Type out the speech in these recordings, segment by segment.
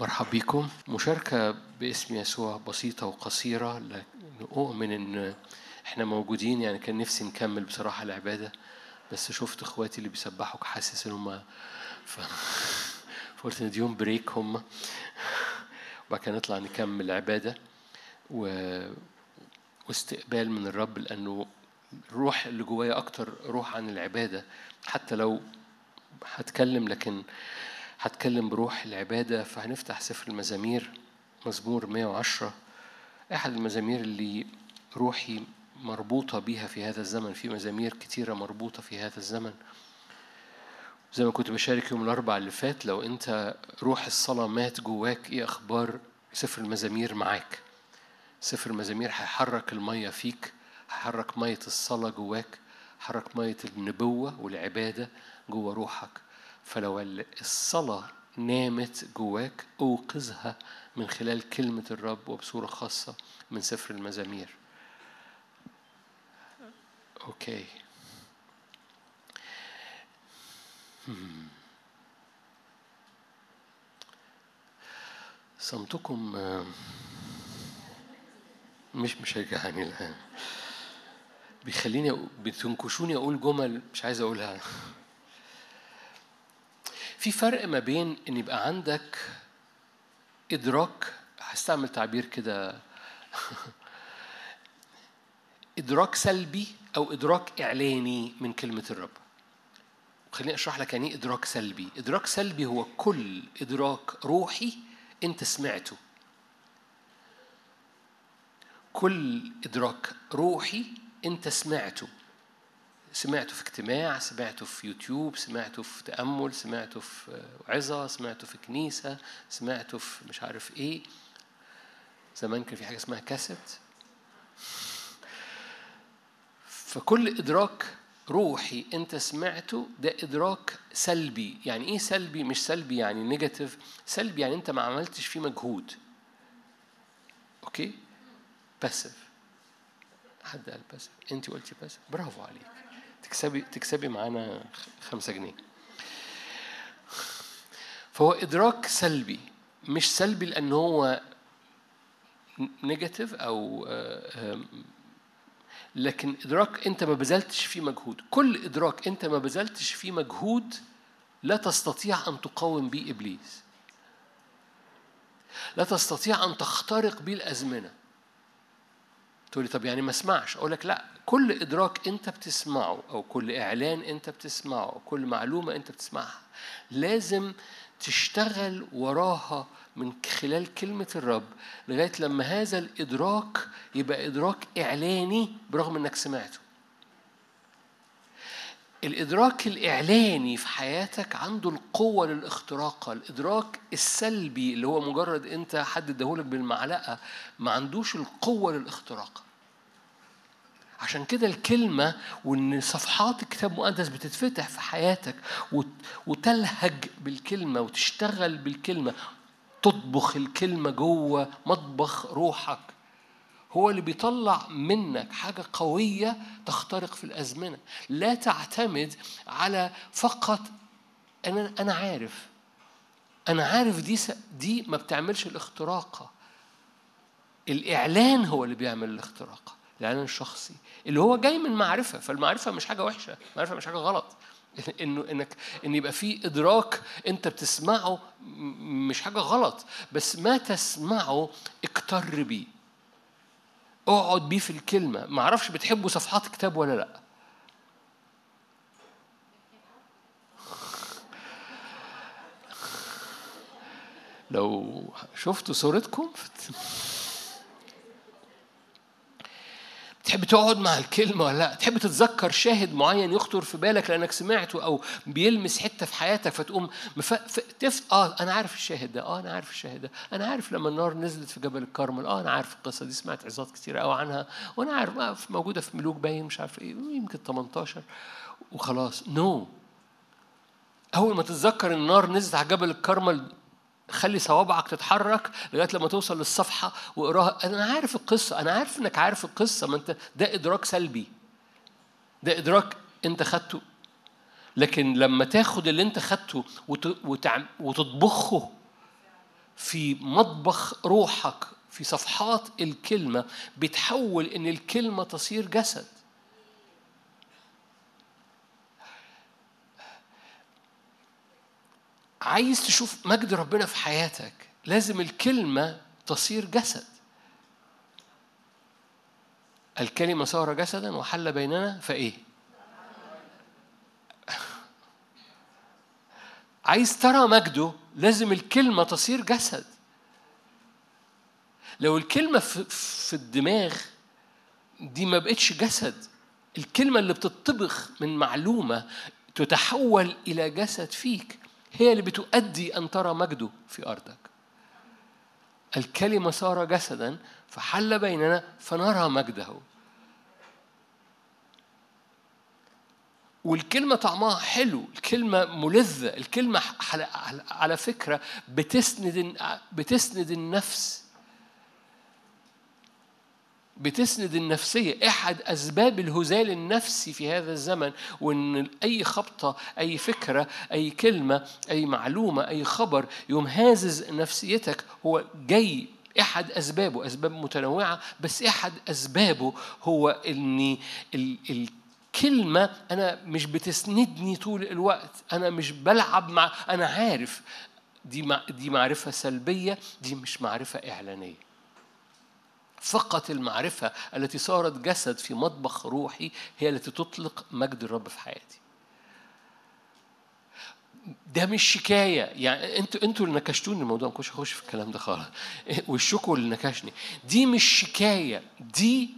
مرحب بكم. مشاركة باسم يسوع بسيطة وقصيرة لكن أؤمن إن إحنا موجودين. يعني كان نفسي نكمل بصراحة العبادة بس شفت إخواتي اللي بيسبحوا حاسس إن هم ف... فقلت نديهم بريك هم. وبعد كده نطلع نكمل عبادة و... واستقبال من الرب لأنه الروح اللي جوايا أكتر روح عن العبادة. حتى لو هتكلم لكن هتكلم بروح العبادة فهنفتح سفر المزامير مزمور 110 أحد المزامير اللي روحي مربوطة بيها في هذا الزمن في مزامير كتيرة مربوطة في هذا الزمن. زي ما كنت بشارك يوم الأربع اللي فات لو أنت روح الصلاة مات جواك إيه أخبار سفر المزامير معاك؟ سفر المزامير هيحرك المية فيك هيحرك مية الصلاة جواك حرك مية النبوة والعبادة جوا روحك. فلو الصلاة نامت جواك أوقظها من خلال كلمة الرب وبصورة خاصة من سفر المزامير. أوكي. هم. صمتكم آه، مش مشجعني الآن. بيخليني بتنكشوني أقول جمل مش عايز أقولها. في فرق ما بين إن يبقى عندك إدراك هستعمل تعبير كده. إدراك سلبي أو إدراك إعلاني من كلمة الرب. خليني أشرح لك يعني إيه إدراك سلبي. إدراك سلبي هو كل إدراك روحي أنت سمعته. كل إدراك روحي أنت سمعته. سمعته في اجتماع سمعته في يوتيوب سمعته في تأمل سمعته في عظة سمعته في كنيسة سمعته في مش عارف إيه. زمان كان في حاجة اسمها كاسيت. فكل إدراك روحي أنت سمعته ده إدراك سلبي. يعني إيه سلبي؟ مش سلبي يعني negative سلبي يعني أنت ما عملتش فيه مجهود. okay؟ passive حد قال passive أنت قلتي passive برافو عليك. تكسبي تكسبي معانا خمسة جنيه. فهو إدراك سلبي مش سلبي لأن هو negative أو آه، لكن إدراك أنت ما بذلتش فيه مجهود. كل إدراك أنت ما بذلتش فيه مجهود لا تستطيع أن تقاوم به إبليس. لا تستطيع أن تخترق به الأزمنة. تقولي طب يعني ما اسمعش. أقول لك لا. كل إدراك أنت بتسمعه أو كل إعلان أنت بتسمعه أو كل معلومة أنت بتسمعها لازم تشتغل وراها من خلال كلمة الرب لغاية لما هذا الإدراك يبقى إدراك إعلاني برغم إنك سمعته. الإدراك الإعلاني في حياتك عنده القوة للاختراق الإدراك السلبي اللي هو مجرد أنت حد اداهولك بالمعلقة ما عندوش القوة للاختراق. عشان كده الكلمة وإن صفحات الكتاب المقدس بتتفتح في حياتك وت- وتلهج بالكلمة وتشتغل بالكلمة تطبخ الكلمة جوه مطبخ روحك. هو اللي بيطلع منك حاجة قوية تخترق في الأزمنة. لا تعتمد على فقط أنا أنا عارف. أنا عارف دي دي ما بتعملش الاختراقة الإعلان هو اللي بيعمل الاختراق. الإعلان الشخصي اللي هو جاي من معرفة فالمعرفة مش حاجة وحشة المعرفة مش حاجة غلط. إنه إنك إن يبقى في إدراك أنت بتسمعه مش حاجة غلط بس ما تسمعه أكتر بيه. اقعد بيه في الكلمة. ما أعرفش بتحبوا صفحات كتاب ولا لأ. لو شفتوا صورتكم تحب تقعد مع الكلمة ولا لا؟ تحب تتذكر شاهد معين يخطر في بالك لأنك سمعته أو بيلمس حتة في حياتك فتقوم مف... ف... تف... آه أنا عارف الشاهد ده، آه أنا عارف الشاهد ده، أنا عارف لما النار نزلت في جبل الكرمل، آه أنا عارف القصة دي سمعت عظات كتير قوي عنها، وأنا عارف آه موجودة في ملوك باين مش عارف إيه، يمكن 18 وخلاص، نو no. أول ما تتذكر النار نزلت على جبل الكرمل خلي صوابعك تتحرك لغاية لما توصل للصفحة واقراها. أنا عارف القصة أنا عارف إنك عارف القصة ما أنت ده إدراك سلبي. ده إدراك أنت خدته. لكن لما تاخد اللي أنت خدته. وتطبخه في مطبخ روحك في صفحات الكلمة بتحول إن الكلمة تصير جسد. عايز تشوف مجد ربنا في حياتك لازم الكلمة تصير جسد الكلمة صار جسدا وحل بيننا فإيه؟ عايز ترى مجده لازم الكلمة تصير جسد لو الكلمة في الدماغ دي ما بقتش جسد الكلمة اللي بتطبخ من معلومة تتحول إلى جسد فيك هي اللي بتؤدي أن ترى مجده في أرضك. الكلمة صار جسدا فحل بيننا فنرى مجده. والكلمة طعمها حلو الكلمة ملذة الكلمة على فكرة بتسند بتسند النفس. بتسند النفسية. أحد أسباب الهزال النفسي في هذا الزمن وإن أي خبطة أي فكرة أي كلمة أي معلومة أي خبر يوم هازز نفسيتك هو جاي. أحد أسبابه أسباب متنوعة بس أحد أسبابه هو إن الكلمة أنا مش بتسندني طول الوقت. أنا مش بلعب مع أنا عارف. دي دي معرفة سلبية دي مش معرفة إعلانية. فقط المعرفة التي صارت جسد في مطبخ روحي هي التي تطلق مجد الرب في حياتي. ده مش شكاية. يعني أنتوا أنتوا اللي نكشتوني الموضوع. ما كنتش هخش في الكلام ده خالص. والشكو اللي نكشني. دي مش شكاية. دي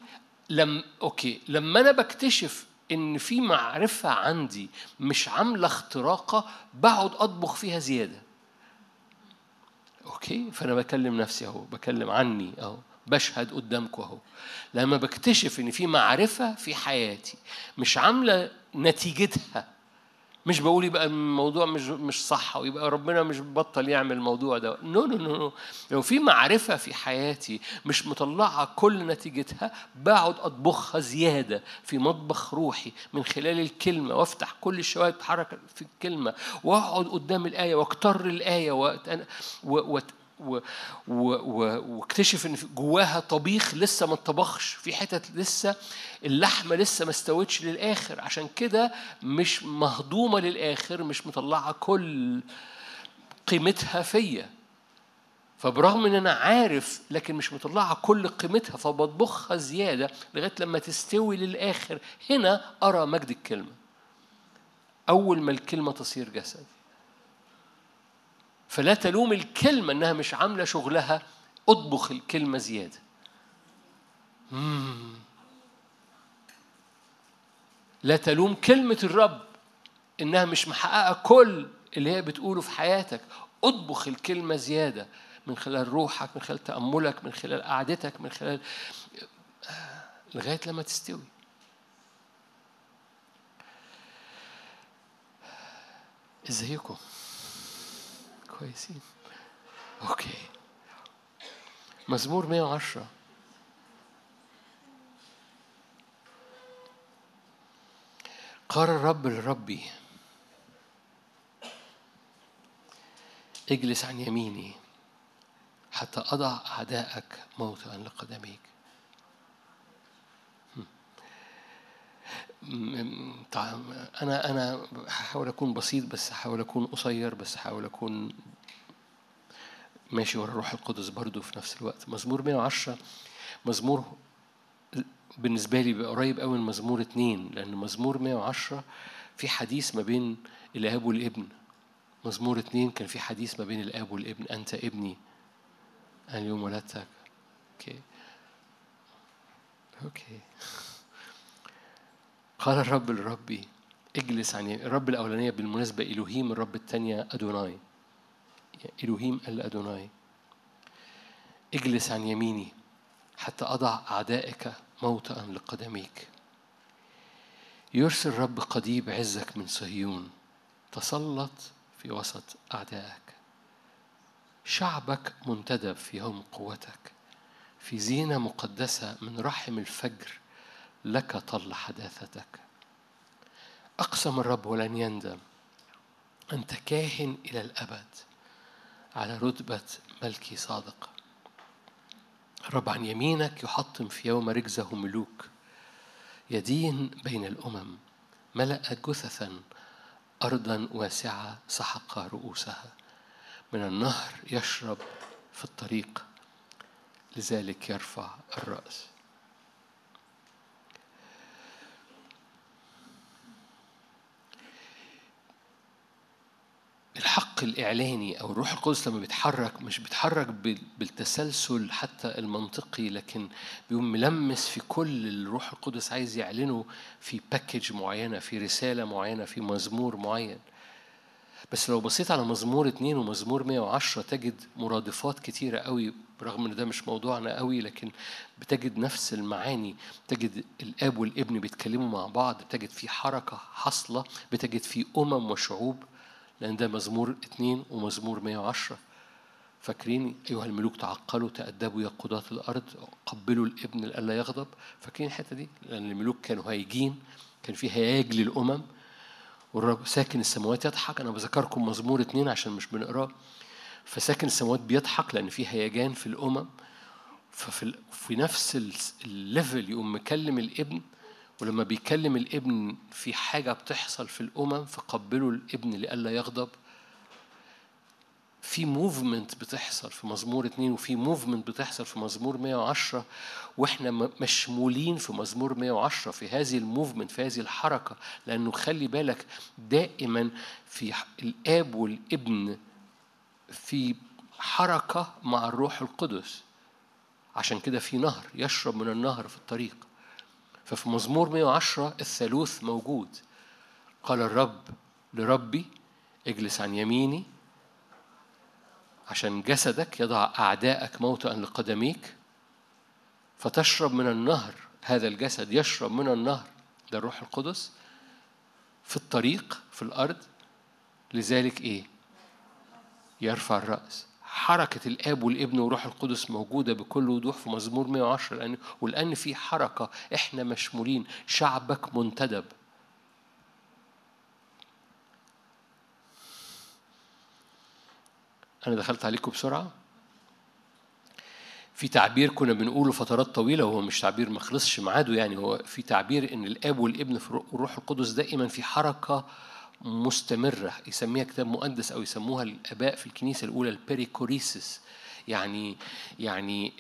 لم okay. لما أنا بكتشف إن في معرفة عندي مش عاملة اختراقة بقعد أطبخ فيها زيادة. okay؟ فأنا بكلم نفسي أهو. بكلم عني أهو. بشهد قدامكم اهو. لما بكتشف إن في معرفة في حياتي مش عاملة نتيجتها مش بقول يبقى الموضوع مش مش صح ويبقى ربنا مش بطل يعمل الموضوع ده. no no no لو في معرفة في حياتي مش مطلعة كل نتيجتها بقعد أطبخها زيادة في مطبخ روحي من خلال الكلمة وأفتح كل الشوائب تتحرك في الكلمة وأقعد قدام الآية وأكتر الآية واكتشف إن جواها طبيخ لسه ما اتطبخش في حتت لسه اللحمة لسه ما استوتش للآخر. عشان كده مش مهضومة للآخر مش مطلعة كل قيمتها فيا. فبرغم إن أنا عارف لكن مش مطلعة كل قيمتها فبطبخها زيادة لغاية لما تستوي للآخر. هنا أرى مجد الكلمة. أول ما الكلمة تصير جسد. فلا تلوم الكلمة إنها مش عاملة شغلها. أطبخ الكلمة زيادة. مم. لا تلوم كلمة الرب إنها مش محققة كل اللي هي بتقوله في حياتك. أطبخ الكلمة زيادة من خلال روحك من خلال تأملك من خلال قعدتك من خلال لغاية لما تستوي. إزيكم؟ كويسين. أوكي. مزمور 110 قال الرب لربي اجلس عن يميني حتى أضع أعدائك موطئا لقدميك. أنا أنا هحاول أكون بسيط بس هحاول أكون قصير بس هحاول أكون ماشي ورا الروح القدس برضو في نفس الوقت. مزمور 110 مزمور بالنسبة لي بقى قريب قوي من مزمور اتنين لأن مزمور 110 في حديث ما بين الآب والابن. مزمور اتنين كان في حديث ما بين الآب والابن أنت ابني أنا اليوم ولدتك. أوكي. okay. قال الرب لربي اجلس عن الرب الأولانية بالمناسبة إلهيم الرب الثانية أدوناي. إلهيم الأدوناي. اجلس عن يميني حتى أضع أعدائك موطئا لقدميك. يرسل الرب قضيب عزك من صهيون تسلط في وسط أعدائك. شعبك منتدب في يوم قوتك. في زينة مقدسة من رحم الفجر لك طل حداثتك. أقسم الرب ولن يندم. أنت كاهن إلى الأبد. على رتبة ملكي صادق. رب عن يمينك يحطم في يوم رجزه ملوك. يدين بين الأمم ملأ جثثا أرضا واسعة سحق رؤوسها. من النهر يشرب في الطريق لذلك يرفع الرأس. الحق الإعلاني أو الروح القدس لما بيتحرك مش بيتحرك بالتسلسل حتى المنطقي لكن بيقوم ملمس في كل الروح القدس عايز يعلنه في باكج معينة في رسالة معينة في مزمور معين. بس لو بصيت على مزمور اتنين ومزمور 110 تجد مرادفات كتيرة قوي برغم إن ده مش موضوعنا قوي لكن بتجد نفس المعاني. بتجد الآب والابن بيتكلموا مع بعض بتجد في حركة حاصلة بتجد في أمم وشعوب. لأن ده مزمور اتنين ومزمور 110 فاكرين؟ أيها الملوك تعقلوا تأدبوا يا قضاة الأرض قبلوا الابن لئلا يغضب. فاكرين الحتة دي؟ لأن الملوك كانوا هايجين كان في هياج للأمم والرب ساكن السماوات يضحك. أنا بذكركم مزمور اتنين عشان مش بنقراه فساكن السماوات بيضحك لأن في هيجان في الأمم. ففي في نفس ال level يقوم مكلم الابن ولما بيكلم الابن في حاجة بتحصل في الأمم فقبلوا الابن لئلا يغضب. في movement بتحصل في مزمور اتنين وفي movement بتحصل في مزمور 110 وإحنا مشمولين في مزمور 110 في هذه الموفمنت في هذه الحركة. لأنه خلي بالك دائما في الآب والابن في حركة مع الروح القدس. عشان كده في نهر يشرب من النهر في الطريق. ففي مزمور 110 الثالوث موجود. قال الرب لربي اجلس عن يميني عشان جسدك يضع أعدائك موطئا لقدميك فتشرب من النهر هذا الجسد يشرب من النهر ده الروح القدس في الطريق في الأرض. لذلك إيه؟ يرفع الرأس. حركة الآب والابن والروح القدس موجودة بكل وضوح في مزمور 110 لأن ولأن في حركة إحنا مشمولين شعبك منتدب. أنا دخلت عليكم بسرعة؟ في تعبير كنا بنقوله فترات طويلة وهو مش تعبير ما خلصش ميعاده يعني هو في تعبير إن الآب والابن في الروح القدس دائما في حركة مستمرة يسميها كتاب مقدس أو يسموها الآباء في الكنيسة الأولى البريكوريسس يعني يعني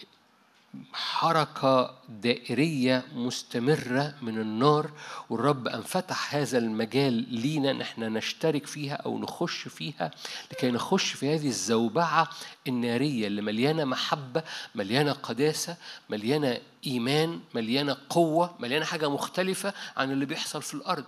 حركة دائرية مستمرة من النار والرب أن فتح هذا المجال لينا نحن نشترك فيها أو نخش فيها. لكي نخش في هذه الزوبعة النارية اللي مليانة محبة مليانة قداسة مليانة إيمان مليانة قوة مليانة حاجة مختلفة عن اللي بيحصل في الأرض.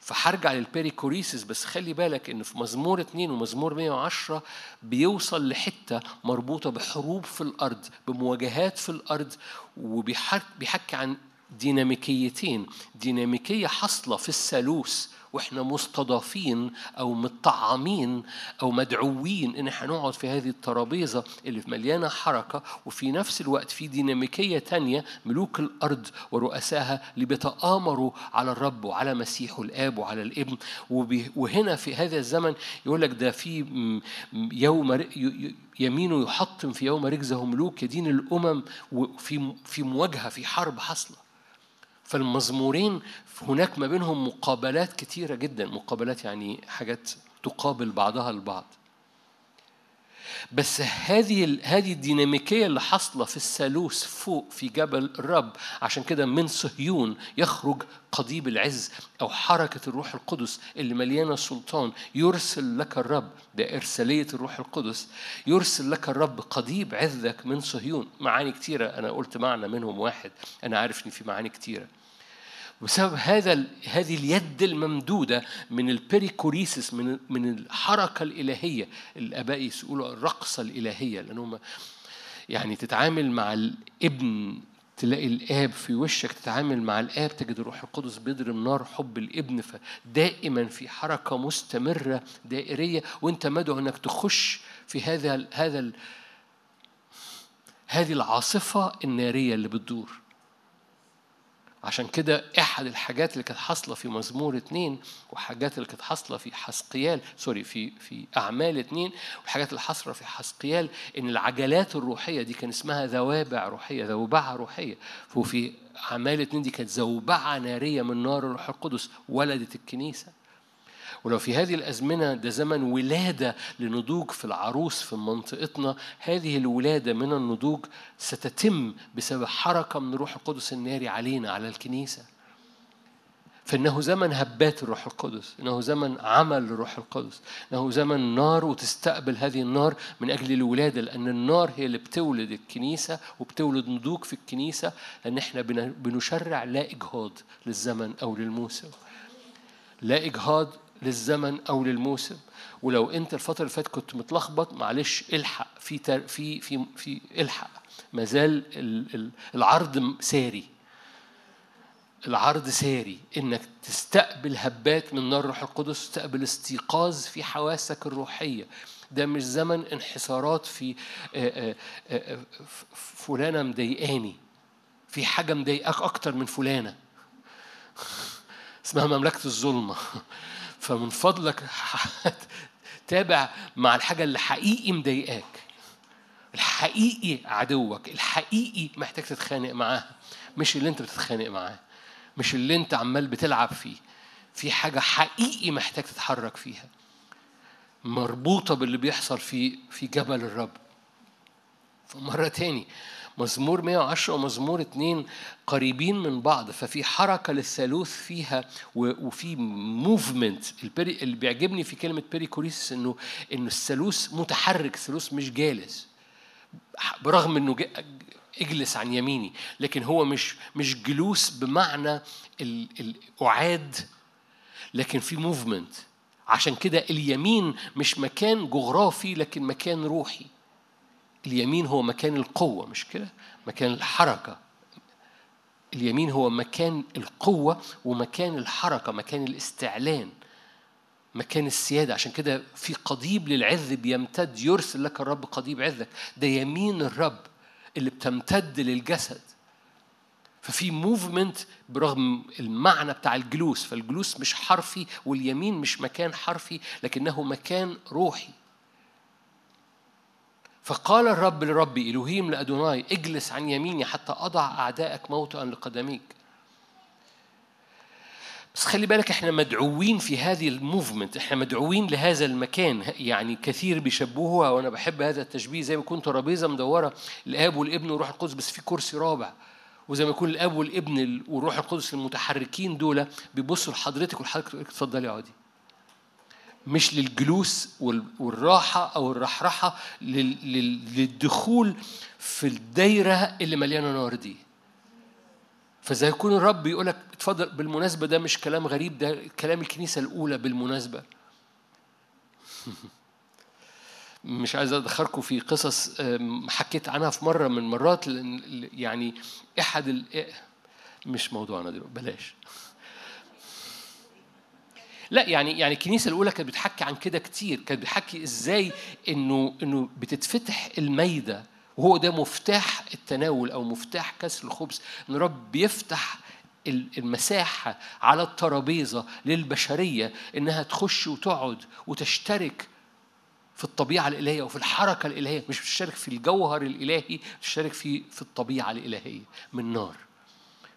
فهرجع للبيريكوريسيس بس خلي بالك إن في مزمور اتنين ومزمور 110 بيوصل لحتة مربوطة بحروب في الأرض بمواجهات في الأرض وبيحكي عن ديناميكيتين ديناميكية حاصله في الثالوث وإحنا مستضافين أو مطعمين أو مدعوين إن إحنا نقعد في هذه الترابيزة اللي مليانة حركة وفي نفس الوقت في ديناميكية تانية ملوك الأرض ورؤساها اللي بيتآمروا على الرب وعلى مسيحه الآب وعلى الابن وهنا في هذا الزمن يقول لك ده في يوم يمينه يحطم في يوم رجزه ملوك يدين الأمم وفي في مواجهة في حرب حاصلة. فالمزمورين هناك ما بينهم مقابلات كتيرة جدا. مقابلات يعني حاجات تقابل بعضها البعض. بس هذه هذه الديناميكية اللي حاصلة في الثالوث فوق في جبل الرب عشان كده من صهيون يخرج قضيب العز أو حركة الروح القدس اللي مليانة سلطان يرسل لك الرب ده ارساليه الروح القدس يرسل لك الرب قضيب عزك من صهيون. معاني كتيرة أنا قلت معنى منهم واحد أنا عارف إن في معاني كتيرة. بسبب هذا هذه اليد الممدودة من البريكوريسس من من الحركة الإلهية. الآباء يقولوا الرقصة الإلهية لأنهم يعني تتعامل مع الابن تلاقي الآب في وشك تتعامل مع الآب تجد الروح القدس بيضرب نار حب الابن فدائما في حركة مستمرة دائرية. وأنت مدعو أنك تخش في هذا هذا هذه العاصفة النارية اللي بتدور. عشان كده احد الحاجات اللي كانت حاصلة في مزمور اتنين وحاجات اللي كانت حاصلة في حسقيال سوري في في أعمال اتنين والحاجات اللي حاصلة في حسقيال إن العجلات الروحية دي كان اسمها ذوابع روحية ذوبعة روحية. وفي أعمال اتنين دي كانت زوبعه نارية من نار الروح القدس ولدت الكنيسة. ولو في هذه الأزمنة ده زمن ولادة لنضوج في العروس في منطقتنا هذه الولادة من النضوج ستتم بسبب حركة من الروح القدس الناري علينا على الكنيسة. فإنه زمن هبات الروح القدس إنه زمن عمل الروح القدس إنه زمن نار وتستقبل هذه النار من أجل الولادة لأن النار هي اللي بتولد الكنيسة وبتولد نضوج في الكنيسة لأن إحنا بنشرع لا إجهاض للزمن أو للموسم. لا إجهاض للزمن أو للموسم. ولو أنت الفترة اللي فاتت كنت متلخبط معلش الحق في تر في في في الحق. ما زال العرض ساري. العرض ساري. إنك تستقبل هبات من نار الروح القدس تستقبل استيقاظ في حواسك الروحية. ده مش زمن انحسارات في فلانة مضايقاني. في حاجة مضايقاك أكتر من فلانة. اسمها مملكة الظلمة. فمن فضلك تابع مع الحاجة اللي حقيقي مضايقاك. الحقيقي عدوك. الحقيقي محتاج تتخانق معاه. مش اللي انت بتتخانق معاه. مش اللي انت عمال بتلعب فيه. في حاجة حقيقي محتاج تتحرك فيها. مربوطة باللي بيحصل في في جبل الرب. فمرة تاني مزمور 110 ومزمور 2 قريبين من بعض ففي حركة للثالوث فيها وفي movement اللي بيعجبني في كلمة perichoresis انه إنه الثالوث متحرك الثالوث مش جالس. برغم إنه اجلس عن يميني لكن هو مش مش جلوس بمعنى القعاد لكن في موفمنت عشان كده اليمين مش مكان جغرافي لكن مكان روحي. اليمين هو مكان القوة مش كده؟ مكان الحركة. اليمين هو مكان القوة ومكان الحركة مكان الاستعلان مكان السيادة. عشان كده في قضيب للعذ بيمتد يرسل لك الرب قضيب عذك ده يمين الرب اللي بتمتد للجسد. ففي movement برغم المعنى بتاع الجلوس. فالجلوس مش حرفي واليمين مش مكان حرفي لكنه مكان روحي. فقال الرب لربي إلهيم لأدوناي اجلس عن يميني حتى أضع أعدائك موطئا لقدميك. بس خلي بالك إحنا مدعوين في هذه ال movement إحنا مدعوين لهذا المكان يعني كثير بيشبهوها وأنا بحب هذا التشبيه زي ما يكون ترابيزه مدورة الاب والإبن وروح القدس بس في كرسي رابع. وزي ما يكون الآب والإبن وروح القدس المتحركين دول بيبصوا لحضرتك وحضرتك اتفضلي اقعدي مش للجلوس والراحة أو الرحرحة للدخول في الدايرة اللي مليانة نار دي. فزي يكون الرب يقول لك اتفضل بالمناسبة ده مش كلام غريب ده كلام الكنيسة الأولى بالمناسبة. مش عايز أدخلكم في قصص حكيت عنها في مرة من مرات يعني أحد مش موضوعنا دلوقتي بلاش. لا يعني يعني الكنيسة الأولى كانت بتحكي عن كده كتير كانت بتحكي إزاي إنه إنه بتتفتح الميدة وهو ده مفتاح التناول أو مفتاح كسر الخبز إن رب بيفتح المساحة على الترابيزة للبشرية إنها تخش وتقعد وتشترك في الطبيعة الإلهية وفي الحركة الإلهية مش بتشترك في الجوهر الإلهي بتشترك في في الطبيعة الإلهية من نار.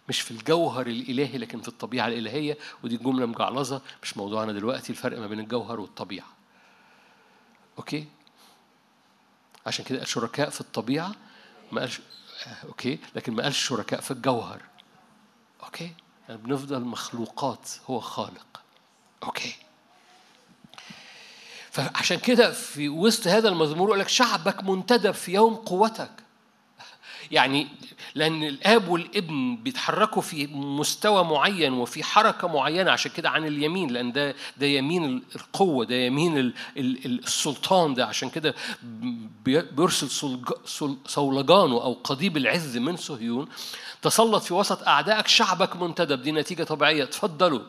مش في الجوهر الإلهي لكن في الطبيعة الإلهية. ودي جملة مجعلظة. مش موضوعنا دلوقتي الفرق ما بين الجوهر والطبيعة. okay؟ عشان كده قال شركاء في الطبيعة ما قالش okay؟ لكن ما قالش شركاء في الجوهر. okay؟ يعني بنفضل مخلوقات هو خالق. أوكي؟ فعشان كده في وسط هذا المزمور يقول لك شعبك منتدب في يوم قوتك. يعني لأن الآب والابن بيتحركوا في مستوى معين وفي حركة معينة عشان كده عن اليمين لأن ده ده يمين القوة ده يمين السلطان ده. عشان كده بيرسل صولجانه أو قضيب العز من صهيون تسلط في وسط أعدائك شعبك منتدب. دي نتيجة طبيعية. تفضلوا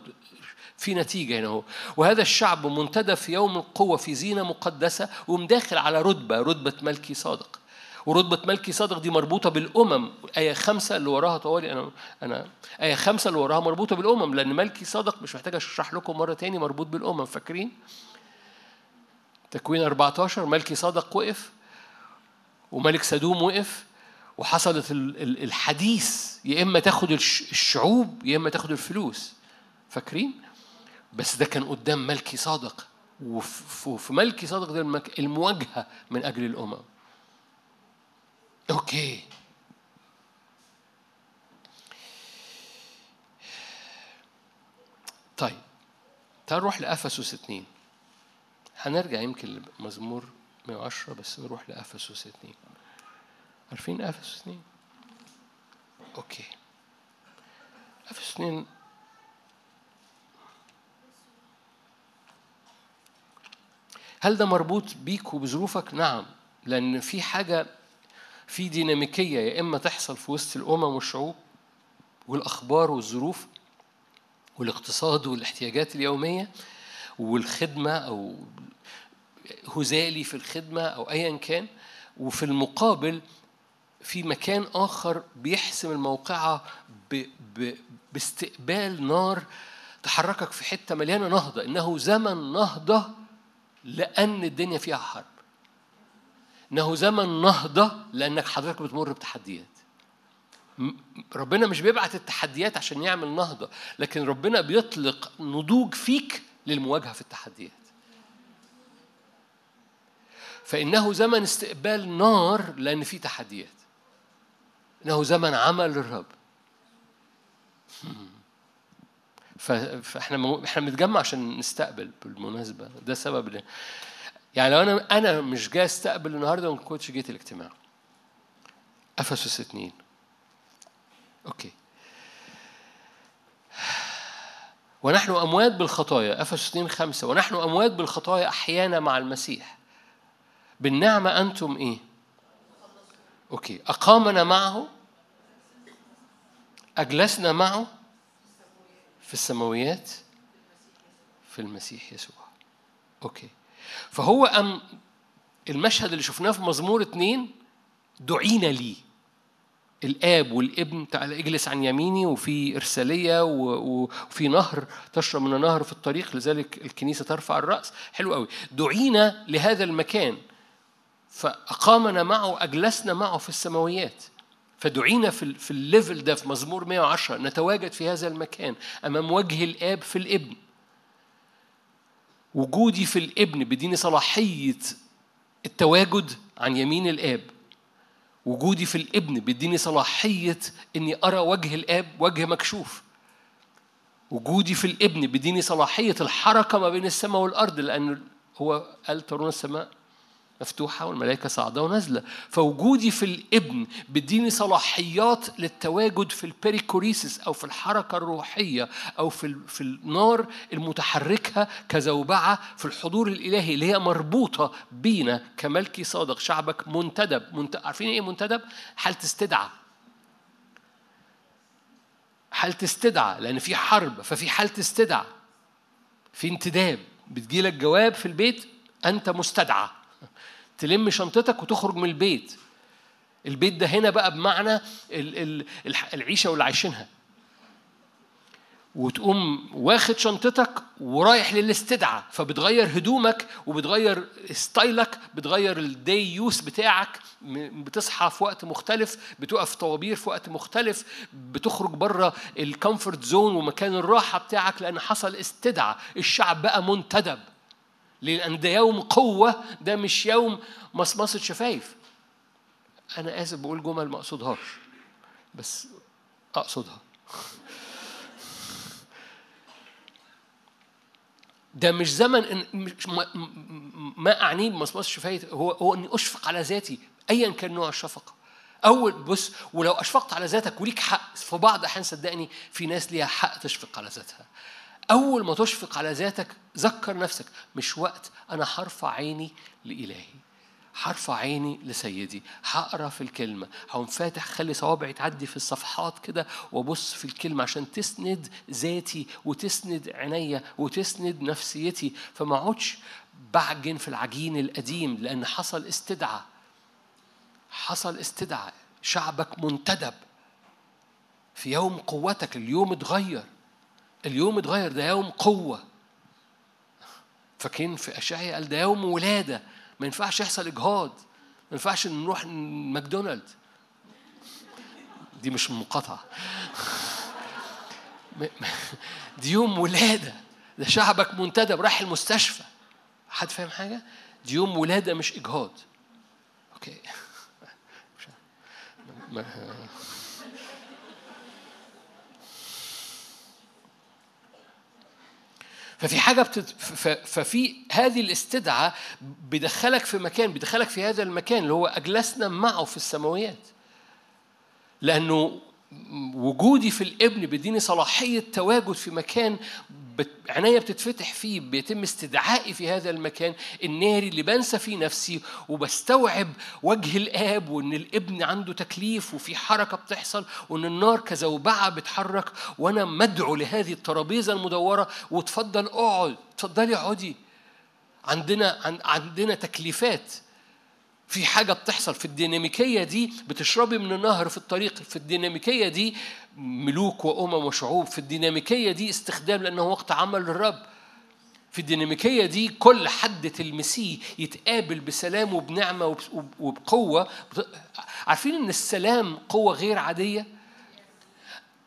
في نتيجة هنا هو وهذا الشعب منتدب في يوم القوة في زينة مقدسة ومداخل على رتبة رتبة ملكي صادق. ورتبة ملكي صادق دي مربوطة بالأمم. آية خمسة اللي وراها طوالي أنا أنا آية خمسة اللي وراها مربوطة بالأمم لأن ملكي صادق مش محتاج أشرح لكم مرة تاني مربوط بالأمم فاكرين؟ تكوين 14 ملكي صادق وقف وملك سدوم وقف وحصلت الحديث. يا إما تاخد الشعوب يا إما تاخد الفلوس. فاكرين؟ بس ده كان قدام ملكي صادق. وفي ملكي صادق ده المواجهة من أجل الأمم. أوكي طيب تعال نروح لأفسس اتنين هنرجع يمكن لمزمور 110 بس نروح لأفسس اتنين عارفين أفسس اتنين؟ أوكي. أفسس اتنين هل ده مربوط بيك وبظروفك؟ نعم لأن في حاجة في ديناميكية يا إما تحصل في وسط الأمم والشعوب والأخبار والظروف والاقتصاد والاحتياجات اليومية والخدمة أو هزالي في الخدمة أو أيا كان وفي المقابل في مكان آخر بيحسم الموقعة ب... ب... باستقبال نار تحركك في حتة مليانة نهضة إنه زمن نهضة لأن الدنيا فيها حرب إنه زمن نهضة لأنك حضرتك بتمر بتحديات. ربنا مش بيبعت التحديات عشان يعمل نهضة لكن ربنا بيطلق نضوج فيك للمواجهة في التحديات. فإنه زمن استقبال نار لأن في تحديات. إنه زمن عمل الرب. فإحنا إحنا بنتجمع عشان نستقبل بالمناسبة. ده سبب يعني لو أنا أنا مش جاي أستقبل النهارده ما كنتش جيت الاجتماع. افسس اثنين okay. ونحن أموات بالخطايا. افسس 2 5 ونحن أموات بالخطايا أحيانا مع المسيح. بالنعمة أنتم إيه؟ okay. أقامنا معه. أجلسنا معه في السماويات. في المسيح يسوع. okay. فهو أم المشهد اللي شفناه في مزمور اتنين دعينا ليه. الآب والابن تعالى اجلس عن يميني وفي إرسالية وفي نهر تشرب من النهر في الطريق لذلك الكنيسة ترفع الرأس. حلو قوي. دعينا لهذا المكان فأقامنا معه أجلسنا معه في السماويات. فدعينا في في الليفل ده في مزمور 110 نتواجد في هذا المكان أمام وجه الآب في الابن. وجودي في الابن بيديني صلاحية التواجد عن يمين الآب. وجودي في الابن بيديني صلاحية إني أرى وجه الآب وجه مكشوف. وجودي في الابن بيديني صلاحية الحركة ما بين السماء والأرض لأن هو قال ترون السماء؟ مفتوحة والملائكة صاعدة ونازلة. فوجودي في الابن بيديني صلاحيات للتواجد في البريكوريسيس أو في الحركة الروحية أو في في النار المتحركة كزوبعة في الحضور الإلهي اللي هي مربوطة بينا كملكي صادق. شعبك منتدب. منت... عارفين إيه منتدب؟ حالة استدعاء. حالة استدعاء لأن في حرب ففي حالة استدعاء. في انتداب. بتجيلك جواب في البيت أنت مستدعى. تلم شنطتك وتخرج من البيت. البيت ده هنا بقى بمعنى العيشة واللي عايشينها. وتقوم واخد شنطتك ورايح للاستدعاء. فبتغير هدومك وبتغير style ك بتغير ال day use بتاعك بتصحى في وقت مختلف بتقف طوابير في وقت مختلف بتخرج بره ال comfort zone ومكان الراحة بتاعك لأن حصل استدعاء. الشعب بقى منتدب. لأن ده يوم قوة ده مش يوم مصمصة شفايف. أنا آسف بقول جمل ما أقصدهاش بس أقصدها. ده مش زمن إن مش ما أعنيه بمصمصة شفايف هو هو إني أشفق على ذاتي أيا كان نوع الشفقة. أول بص ولو أشفقت على ذاتك وليك حق في بعض الأحيان صدقني في ناس ليها حق تشفق على ذاتها. أول ما تشفق على ذاتك ذكر نفسك. مش وقت. أنا هرفع عيني لإلهي. هرفع عيني لسيدي. هقرأ في الكلمة. هقوم فاتح خلي صوابعي تعدي في الصفحات كده وأبص في الكلمة عشان تسند ذاتي وتسند عينيا وتسند نفسيتي. فما أقعدش بعجن في العجين القديم لأن حصل استدعاء. حصل استدعاء. شعبك منتدب. في يوم قوتك اليوم اتغير. اليوم اتغير ده يوم قوة. فاكرين في أشعيا قال ده يوم ولادة. ما ينفعش يحصل إجهاض. ما ينفعش نروح ماكدونالد دي مش مقاطعة دي يوم ولادة. ده شعبك منتدب راح المستشفى. حد فاهم حاجة؟ دي يوم ولادة مش إجهاض. أوكي. ففي حاجة بتت... ففي هذه الاستدعاء بيدخلك في مكان بيدخلك في هذا المكان اللي هو أجلسنا معه في السماويات. لأنه وجودي في الابن بيديني صلاحية تواجد في مكان عناية بتتفتح فيه بيتم استدعائي في هذا المكان الناري اللي بنسى فيه نفسي وبستوعب وجه الآب وإن الابن عنده تكليف وفي حركة بتحصل وإن النار كزوبعة بتحرك وأنا مدعو لهذه الترابيزة المدورة. وتفضل اقعد تفضلي اقعدي. عندنا عندنا تكليفات. في حاجة بتحصل في الديناميكية دي بتشربي من النهر في الطريق في الديناميكية دي ملوك وأمم وشعوب في الديناميكية دي استخدام لأنه وقت عمل للرب في الديناميكية دي كل حد تلمسيه يتقابل بسلام وبنعمة وبقوة. عارفين إن السلام قوة غير عادية؟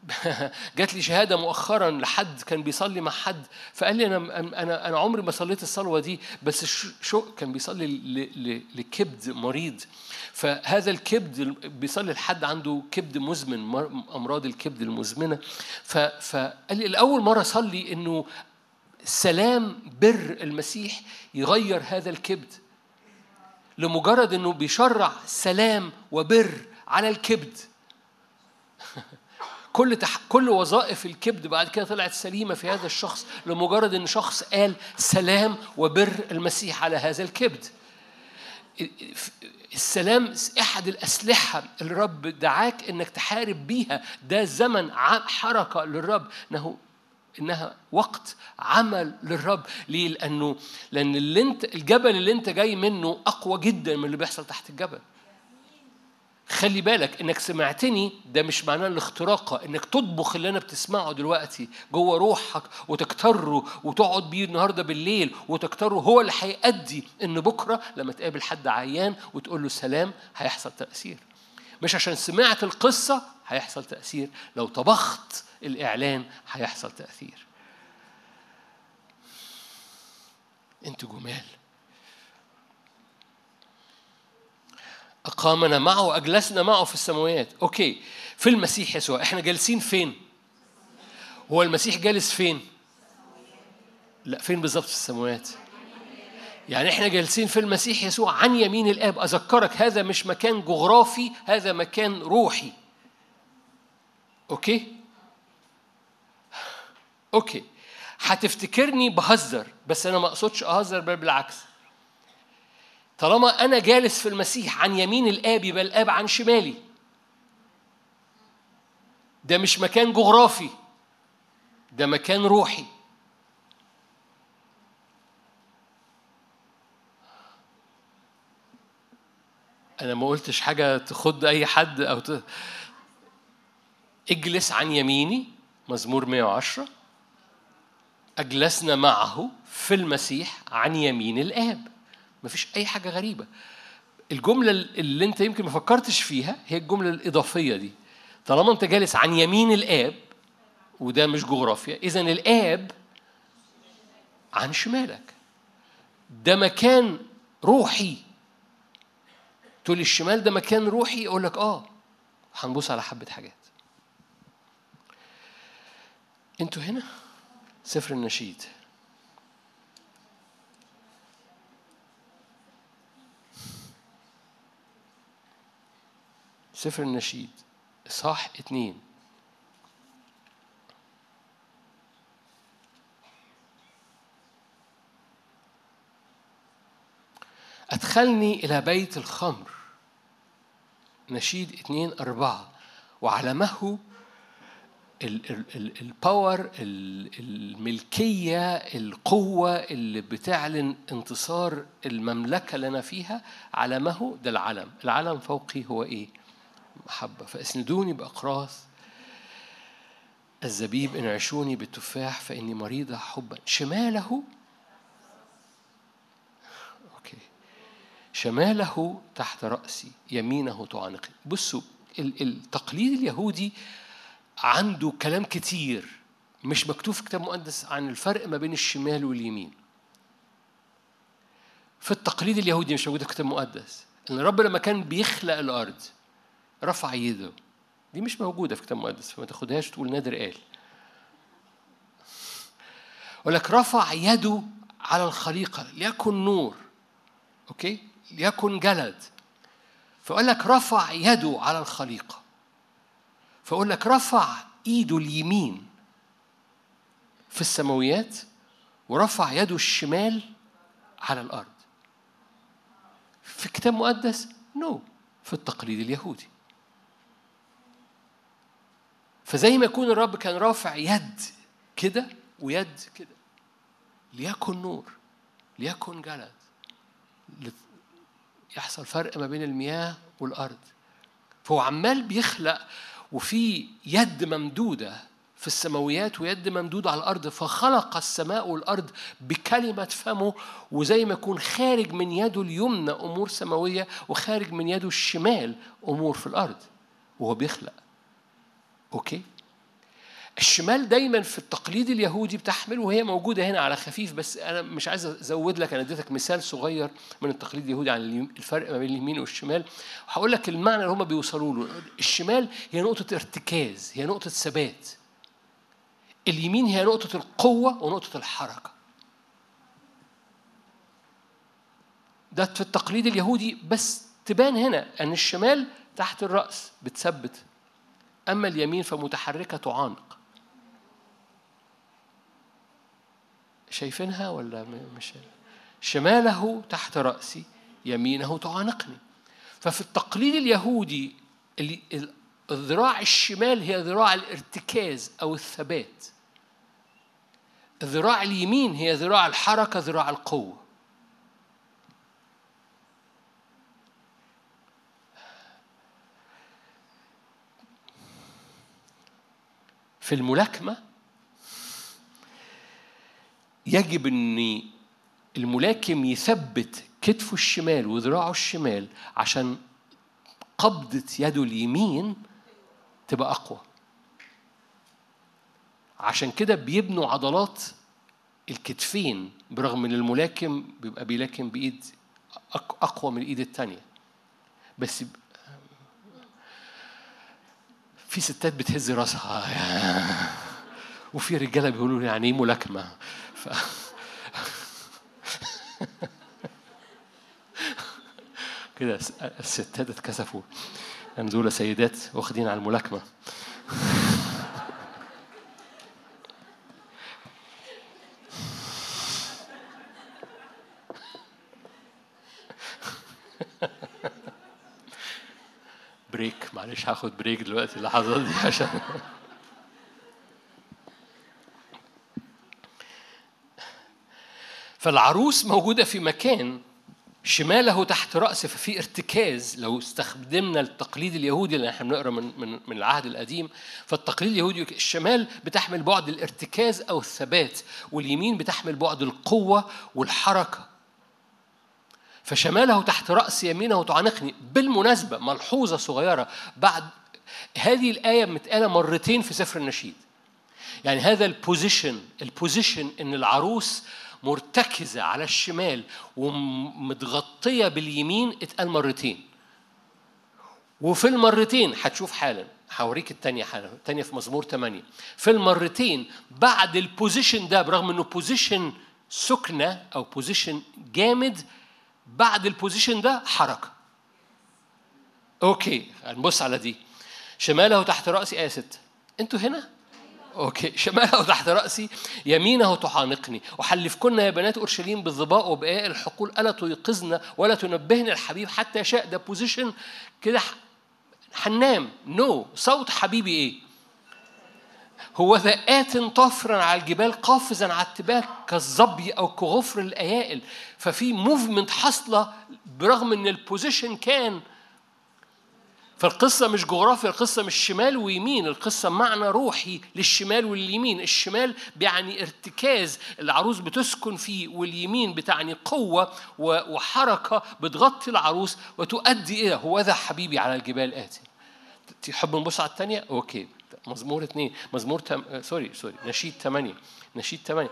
جات لي شهادة مؤخرا لحد كان بيصلي مع حد فقال لي أنا أنا أنا عمري ما صليت الصلوة دي بس شو كان بيصلي لكبد مريض. فهذا الكبد بيصلي لحد عنده كبد مزمن أمراض الكبد المزمنة. فقال لي لاول مرة اصلي إنه سلام بر المسيح يغير هذا الكبد لمجرد إنه بيشرع سلام وبر على الكبد. كل تح... كل وظائف الكبد بعد كده طلعت سليمة في هذا الشخص لمجرد إن شخص قال سلام وبر المسيح على هذا الكبد. السلام أحد الأسلحة اللي الرب دعاك إنك تحارب بيها ده زمن حركة للرب انه إنها وقت عمل للرب. ليه؟ لأنه لأن اللي أنت الجبل اللي أنت جاي منه أقوى جدا من اللي بيحصل تحت الجبل. خلي بالك إنك سمعتني ده مش معناه الاختراقه إنك تطبخ اللي أنا بتسمعه دلوقتي جوه روحك وتكتره وتقعد بيه النهارده بالليل وتكتره هو اللي هيأدي إن بكرة لما تقابل حد عيان وتقول له سلام هيحصل تأثير. مش عشان سمعت القصة هيحصل تأثير لو طبخت الإعلان هيحصل تأثير. أنتوا جمال. أقامنا معه وأجلسنا معه في السماوات. أوكي. في المسيح يسوع إحنا جالسين فين؟ هو المسيح جالس فين؟ لا فين بالظبط في السماوات؟ يعني إحنا جالسين في المسيح يسوع عن يمين الآب. أذكرك هذا مش مكان جغرافي هذا مكان روحي. Okay? Okay. هتفتكرني بهزر بس أنا ما أقصدش أهزر بل بالعكس. طالما أنا جالس في المسيح عن يمين الآب يبقى الآب عن شمالي. ده مش مكان جغرافي ده مكان روحي. أنا ما قلتش حاجة تخض أي حد أو ت... اجلس عن يميني مزمور 110 أجلسنا معه في المسيح عن يمين الآب. مفيش أي حاجة غريبة. الجملة اللي أنت يمكن ما فكرتش فيها هي الجملة الإضافية دي. طالما أنت جالس عن يمين الآب وده مش جغرافيا إذا الآب عن شمالك. ده مكان روحي. تقول الشمال ده مكان روحي يقول لك آه هنبص على حبة حاجات. أنتوا هنا؟ سفر النشيد. سفر النشيد إصحاح اتنين. أدخلني إلى بيت الخمر. نشيد اتنين أربعة. وعلمه ال power الملكية القوة اللي بتعلن انتصار المملكة اللي أنا فيها. علمه ده العلم. العلم فوقي هو إيه؟ محبة فاسندوني بأقراص. الزبيب انعشوني بالتفاح فإني مريضة حبا. شماله أوكي. شماله تحت رأسي يمينه تعانقني بصوا التقليد اليهودي عنده كلام كتير. مش مكتوب في كتاب مقدس عن الفرق ما بين الشمال واليمين. في التقليد اليهودي مش موجود في كتاب مقدس. إن الرب لما كان بيخلق الأرض رفع يده. دي مش موجودة في كتاب مقدس فما تاخدهاش تقول نادر قال. ولك رفع يده على الخليقة ليكن نور okay؟ ليكن جلد. فقال لك رفع يده على الخليقة. فأقول لك رفع إيده اليمين في السماويات ورفع يده الشمال على الأرض. في كتاب مقدس no no. في التقليد اليهودي. فزي ما يكون الرب كان رافع يد كده ويد كده. ليكن نور ليكن جلد. يحصل فرق ما بين المياه والأرض. فهو عمال بيخلق وفي يد ممدودة في السماويات ويد ممدودة على الأرض فخلق السماء والأرض بكلمة فمه وزي ما يكون خارج من يده اليمنى أمور سماوية وخارج من يده الشمال أمور في الأرض. وهو بيخلق. أوكي؟ الشمال دايما في التقليد اليهودي بتحمل وهي موجودة هنا على خفيف بس أنا مش عايز أزود لك أنا اديتك مثال صغير من التقليد اليهودي عن الفرق ما بين اليمين والشمال. وهقول لك المعنى اللي هم بيوصلوا له. الشمال هي نقطة ارتكاز هي نقطة ثبات. اليمين هي نقطة القوة ونقطة الحركة. ده في التقليد اليهودي بس تبان هنا إن الشمال تحت الرأس بتثبت أما اليمين فمتحركة تعانق شايفينها ولا مش شماله تحت رأسي يمينه تعانقني. ففي التقليد اليهودي الذراع الشمال هي ذراع الارتكاز أو الثبات. الذراع اليمين هي ذراع الحركة ذراع القوة. في الملاكمة؟ يجب ان الملاكم يثبت كتفه الشمال وذراعه الشمال عشان قبضة يده اليمين تبقى أقوى. عشان كده بيبنوا عضلات الكتفين برغم إن الملاكم بيبقى بيلاكم بإيد أقوى من الإيد التانية. بس في ستات بتهز راسها. وفي رجالة بيقولوا يعني إيه ملاكمة. ف... كده الستات اتكسفوا. يعني دول سيدات واخدين على الملاكمة. هاخد بريك دلوقتي اللحظات دي عشان فالعروس موجودة في مكان شماله تحت رأسه ففي ارتكاز لو استخدمنا التقليد اليهودي اللي إحنا بنقرأ من من من العهد القديم فالتقليد اليهودي الشمال بتحمل بعد الارتكاز أو الثبات واليمين بتحمل بعد القوة والحركة. فشماله تحت رأس يمينه تعانقني. بالمناسبة ملحوظة صغيرة بعد هذه الآية متقالة مرتين في سفر النشيد. يعني هذا ال position ال position إن العروس مرتكزة على الشمال ومتغطية باليمين اتقال مرتين. وفي المرتين هتشوف حالا هوريك التانية حالا التانية في مزمور 8 في المرتين بعد ال position ده برغم إنه position ساكنة أو position جامد بعد ال position ده حركة. Okay نبص على دي. شماله تحت رأسي آية 6 أنتوا هنا؟ okay شماله تحت رأسي يمينه تعانقني أحلفكن يا بنات أورشليم بالظباء وبأيائل الحقول ألا تيقظن ولا تنبهن الحبيب حتى يشاء ده position كده هننام no no. صوت حبيبي إيه؟ هو ذا آت طافرا على الجبال قافزا على التلال كالظبي أو كغفر الأيائل. ففي movement حاصلة برغم إن ال position كان فالقصة مش جغرافيا القصة مش شمال ويمين القصة معنى روحي للشمال واليمين. الشمال بيعني ارتكاز العروس بتسكن فيه واليمين بتعني قوة وحركة بتغطي العروس وتؤدي إلى هو ذا حبيبي على الجبال آتي. تحب نبص على الثانية؟ okay. مزمور اثنين مزمور تم... sorry sorry. نشيد ثمانية نشيد ثمانية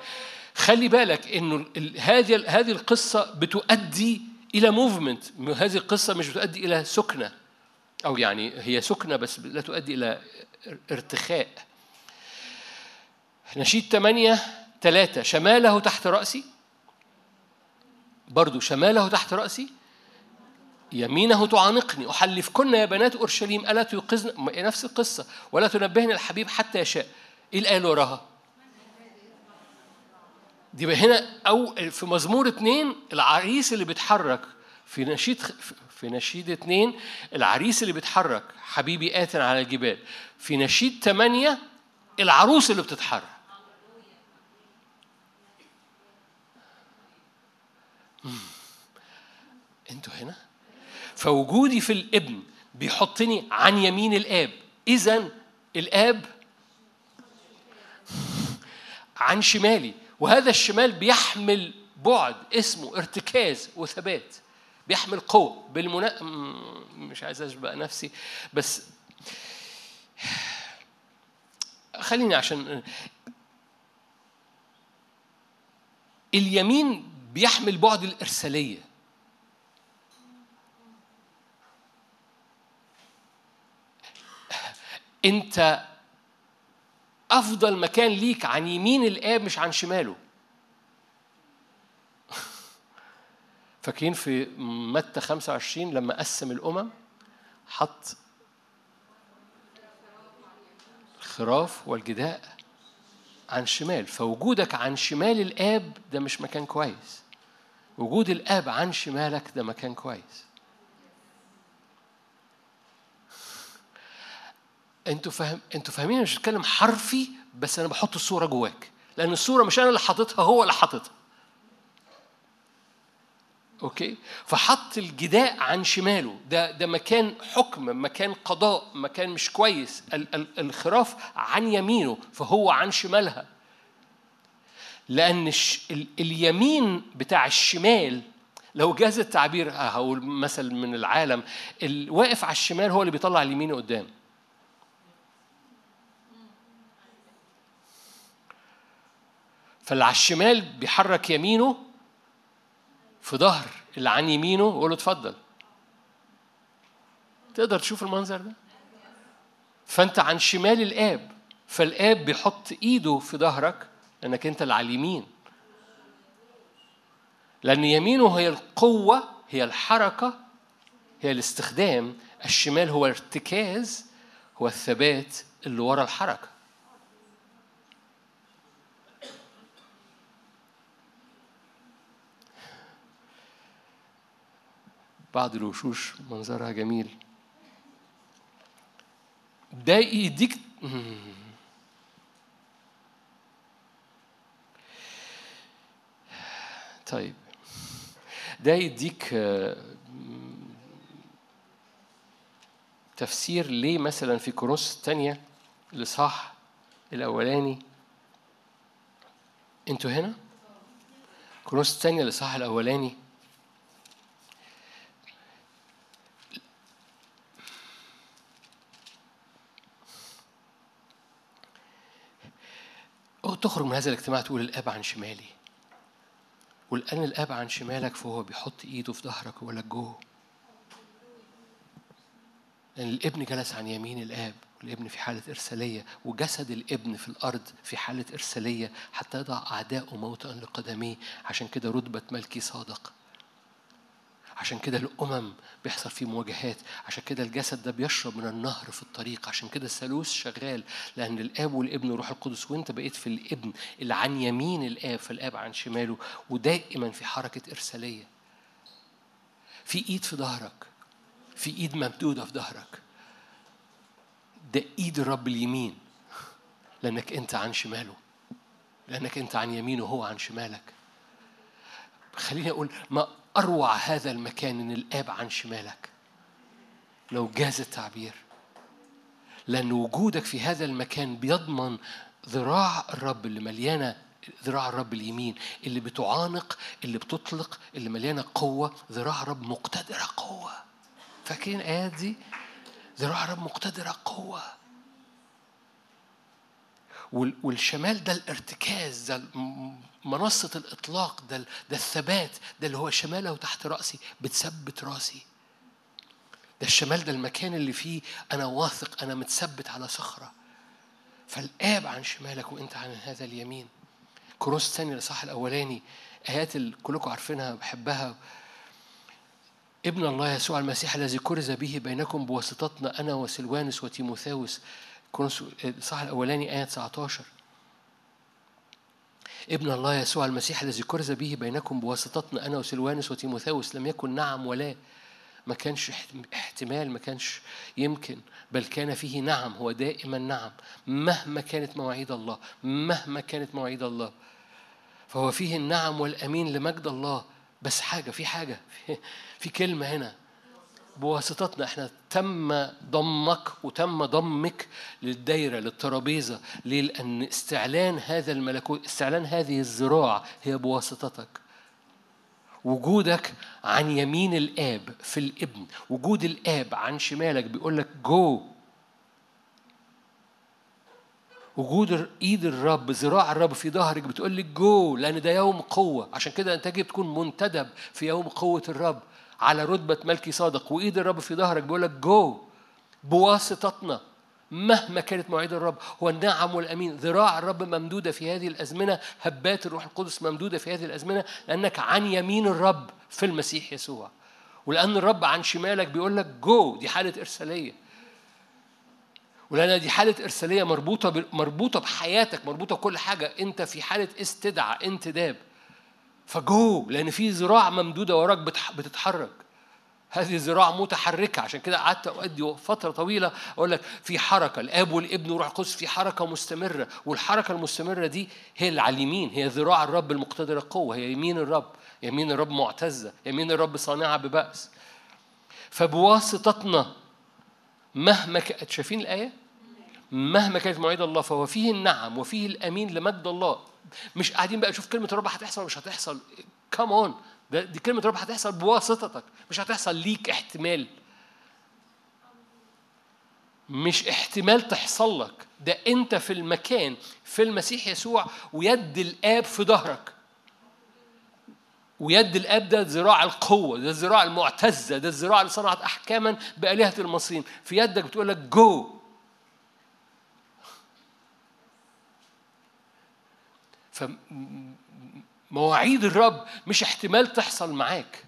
خلي بالك إنه هذه هذه القصة بتؤدي إلى موفمنت هذه القصة مش بتؤدي إلى سكنة. أو يعني هي سكنة بس لا تؤدي إلى ارتخاء. نشيد ثمانية ثلاثة شماله تحت رأسي. برضو شماله تحت رأسي. يمينه تعانقني. أحلفكن يا بنات أورشليم ألا تيقظن؟ نفس القصة. ولا تنبهني الحبيب حتى يشاء. إيه الآية اللي وراها؟ دي هنا أو في مزمور اتنين العريس اللي بيتحرك. في نشيد في نشيد اتنين العريس اللي بيتحرك. حبيبي آت على الجبال. في نشيد ثمانية العروس اللي بتتحرك. أنتوا هنا؟ فوجودي في الابن بيحطني عن يمين الآب. اذا الآب عن شمالي. وهذا الشمال بيحمل بعد اسمه ارتكاز وثبات. بيحمل قوة بالمنا مش عايز أشبه نفسي بس خليني عشان اليمين بيحمل بعد الإرسالية. أنت أفضل مكان ليك عن يمين الآب مش عن شماله. فاكرين في متى 25 لما قسم الأمم؟ حط الخراف والجداء عن شمال. فوجودك عن شمال الآب ده مش مكان كويس. وجود الآب عن شمالك ده مكان كويس. أنتوا فاهم أنتوا فاهمين مش بتكلم حرفي بس أنا بحط الصورة جواك. لأن الصورة مش أنا اللي حاططها هو اللي حاططها. أوكي؟ فحط الجداء عن شماله. ده ده مكان حكم مكان قضاء مكان مش كويس. الخراف عن يمينه فهو عن شمالها. لأن اليمين بتاع الشمال لو جاز التعبير هقول مثل من العالم الواقف على الشمال هو اللي بيطلع اليمين قدام. فاللي على الشمال بيحرك يمينه في ظهر اللي عن يمينه ويقول له اتفضل. تقدر تشوف المنظر ده؟ فانت عن شمال الآب فالآب بيحط إيده في ظهرك لأنك أنت اللي على اليمين. لأن يمينه هي القوة هي الحركة هي الاستخدام. الشمال هو ارتكاز هو الثبات اللي ورا الحركة. بعض الوشوش منظرها جميل. ده يديك طيب. ده يديك آه، تفسير ليه مثلا في كورنثوس الثانية الإصحاح الأولاني؟ أنتوا هنا؟ كورنثوس الثانية الإصحاح الأولاني؟ تخرج من هذا الاجتماع تقول الآب عن شمالي. والآن الآب عن شمالك فهو بيحط إيده في ظهرك لك جوه لأن الابن جلس عن يمين الآب والابن في حالة إرسالية وجسد الابن في الأرض في حالة إرسالية حتى يضع أعداءه موطئا لقدميه عشان كده رتبة ملكي صادق. عشان كده الأمم بيحصل فيه مواجهات عشان كده الجسد ده بيشرب من النهر في الطريق عشان كده الثالوث شغال لأن الآب والابن والروح القدس وأنت بقيت في الابن اللي عن يمين الآب فالآب عن شماله ودائما في حركة إرسالية. في إيد في ظهرك في إيد ممدودة في ظهرك. ده إيد الرب اليمين. لأنك أنت عن شماله. لأنك أنت عن يمينه وهو عن شمالك. خليني أقول ما أروع هذا المكان إن الآب عن شمالك. لو جاز التعبير لأن وجودك في هذا المكان بيضمن ذراع الرب اللي مليانة ذراع الرب اليمين اللي بتعانق اللي بتطلق اللي مليانة قوة ذراع الرب مقتدرة قوة. فاكرين الآيات دي؟ ذراع الرب مقتدرة قوة. والشمال ده الارتكاز ده منصة الإطلاق ده ده الثبات ده اللي هو شماله تحت رأسي بتثبت رأسي. ده الشمال ده المكان اللي فيه أنا واثق أنا متثبت على صخرة. فالآب عن شمالك وأنت عن هذا اليمين. كروس الثاني الإصحاح الأولاني آيات اللي كلكم عارفينها بحبها. ابن الله يسوع المسيح الذي كرز به بينكم بواسطتنا أنا وسلوانس وتيموثاوس. كورنثوس الإصحاح الأولاني آية 19 ابن الله يسوع المسيح الذي كرز به بينكم بواسطتنا أنا وسلوانس وتيموثاوس لم يكن نعم ولا ما كانش احتمال ما كانش يمكن بل كان فيه نعم هو دائما نعم. مهما كانت مواعيد الله مهما كانت مواعيد الله فهو فيه النعم والأمين لمجد الله. بس حاجة في حاجة في كلمة هنا. بواسطتنا إحنا تم ضمك وتم ضمك للدايرة للترابيزة ليه؟ لأن استعلان هذا الملكوت استعلان هذه الذراع هي بواسطتك. وجودك عن يمين الآب في الابن وجود الآب عن شمالك بيقول لك جو وجود إيد الرب ذراع الرب في ظهرك بتقول لك جو لأن ده يوم قوة. عشان كده أنت تجب تكون منتدب في يوم قوة الرب. على رتبة ملكي صادق وإيد الرب في ظهرك بيقول لك جو بواسطتنا. مهما كانت مواعيد الرب هو النعم والأمين. ذراع الرب ممدودة في هذه الأزمنة هبات الروح القدس ممدودة في هذه الأزمنة لأنك عن يمين الرب في المسيح يسوع. ولأن الرب عن شمالك بيقول لك جو دي حالة إرسالية. ولأن دي حالة إرسالية مربوطة مربوطة بحياتك مربوطة بكل حاجة. أنت في حالة استدعاء انتداب. فجو لأن في ذراع ممدودة وراك بتتحرك. هذه ذراع متحركة. عشان كده قعدت أؤدي فترة طويلة أقول لك في حركة. الآب والابن والروح القدس في حركة مستمرة. والحركة المستمرة دي هي اللي على اليمين. هي ذراع الرب المقتدرة القوة. هي يمين الرب. يمين الرب معتزة. يمين الرب صانعة ببأس. فبواسطتنا مهما ك... شايفين الآية؟ مهما كانت مواعيد الله فهو فيه النعم وفيه الأمين لمجد الله. مش قاعدين بقى نشوف كلمة الرب هتحصل ولا مش هتحصل. come on دي كلمة الرب هتحصل بواسطتك. مش هتحصل ليك احتمال. مش احتمال تحصل لك. ده انت في المكان في المسيح يسوع ويد الآب في ظهرك. ويد الآب ده ذراع القوة ده الذراع المعتزة ده الذراع اللي صنعت احكاما بآلهة المصريين في يدك بتقول لك جو فمواعيد الرب مش احتمال تحصل معاك.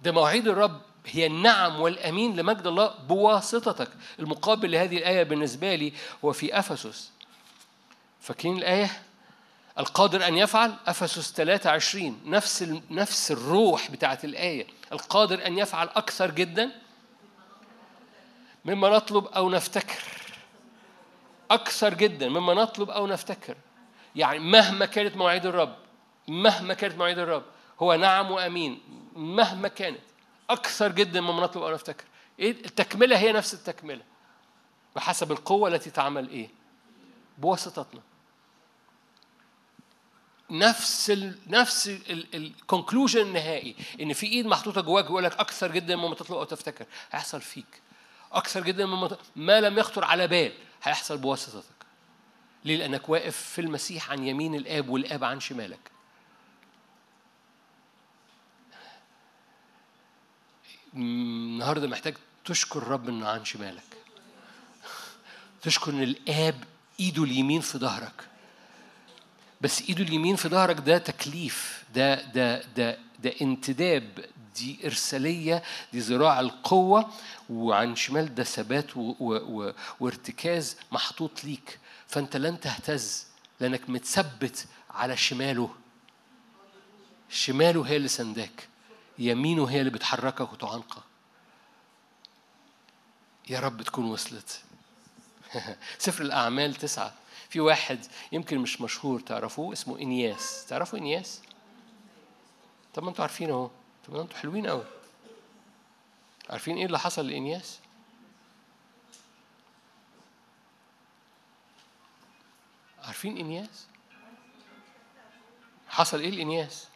ده مواعيد الرب هي النعم والأمين لمجد الله بواسطتك. المقابل لهذه الآية بالنسبة لي هو في أفسس. فاكرين الآية؟ القادر أن يفعل؟ أفسس 23 نفس نفس الروح بتاعت الآية. القادر أن يفعل أكثر جدا؟ مما نطلب أو نفتكر. أكثر جدا. مما نطلب أو نفتكر. يعني مهما كانت مواعيد الرب مهما كانت مواعيد الرب هو نعم وأمين. مهما كانت. أكثر جدا مما نطلب أو نفتكر. إيه؟ التكملة هي نفس التكملة. بحسب القوة التي تعمل إيه؟ بواسطتنا. نفس ال نفس الكونكلوجن النهائي. إن في إيد محطوطة جواك بيقول لك أكثر جدا مما تطلب أو تفتكر. هيحصل فيك. أكثر جدا مما ما لم يخطر على بال هيحصل بواسطتك ليه؟ لأنك واقف في المسيح عن يمين الآب والآب عن شمالك. النهارده محتاج تشكر الرب إنه عن شمالك. تشكر إن الآب إيده اليمين في ظهرك. بس إيده اليمين في ظهرك ده تكليف ده ده ده ده انتداب دي إرسالية دي ذراع القوة وعن شمال ده ثبات وارتكاز محطوط ليك فأنت لن تهتز لأنك متثبت على شماله. شماله هي اللي سنداك يمينه هي اللي بتحركك وتعنقك يا رب تكون وصلت. سفر الأعمال تسعة. في واحد يمكن مش مشهور تعرفوه؟ اسمه إنياس. تعرفوا إنياس؟ طب ما أنتوا عارفين اهو. طب ما أنتوا حلوين قوي عارفين إيه اللي حصل لإنياس؟ عارفين إنياس؟ حصل إيه لإنياس؟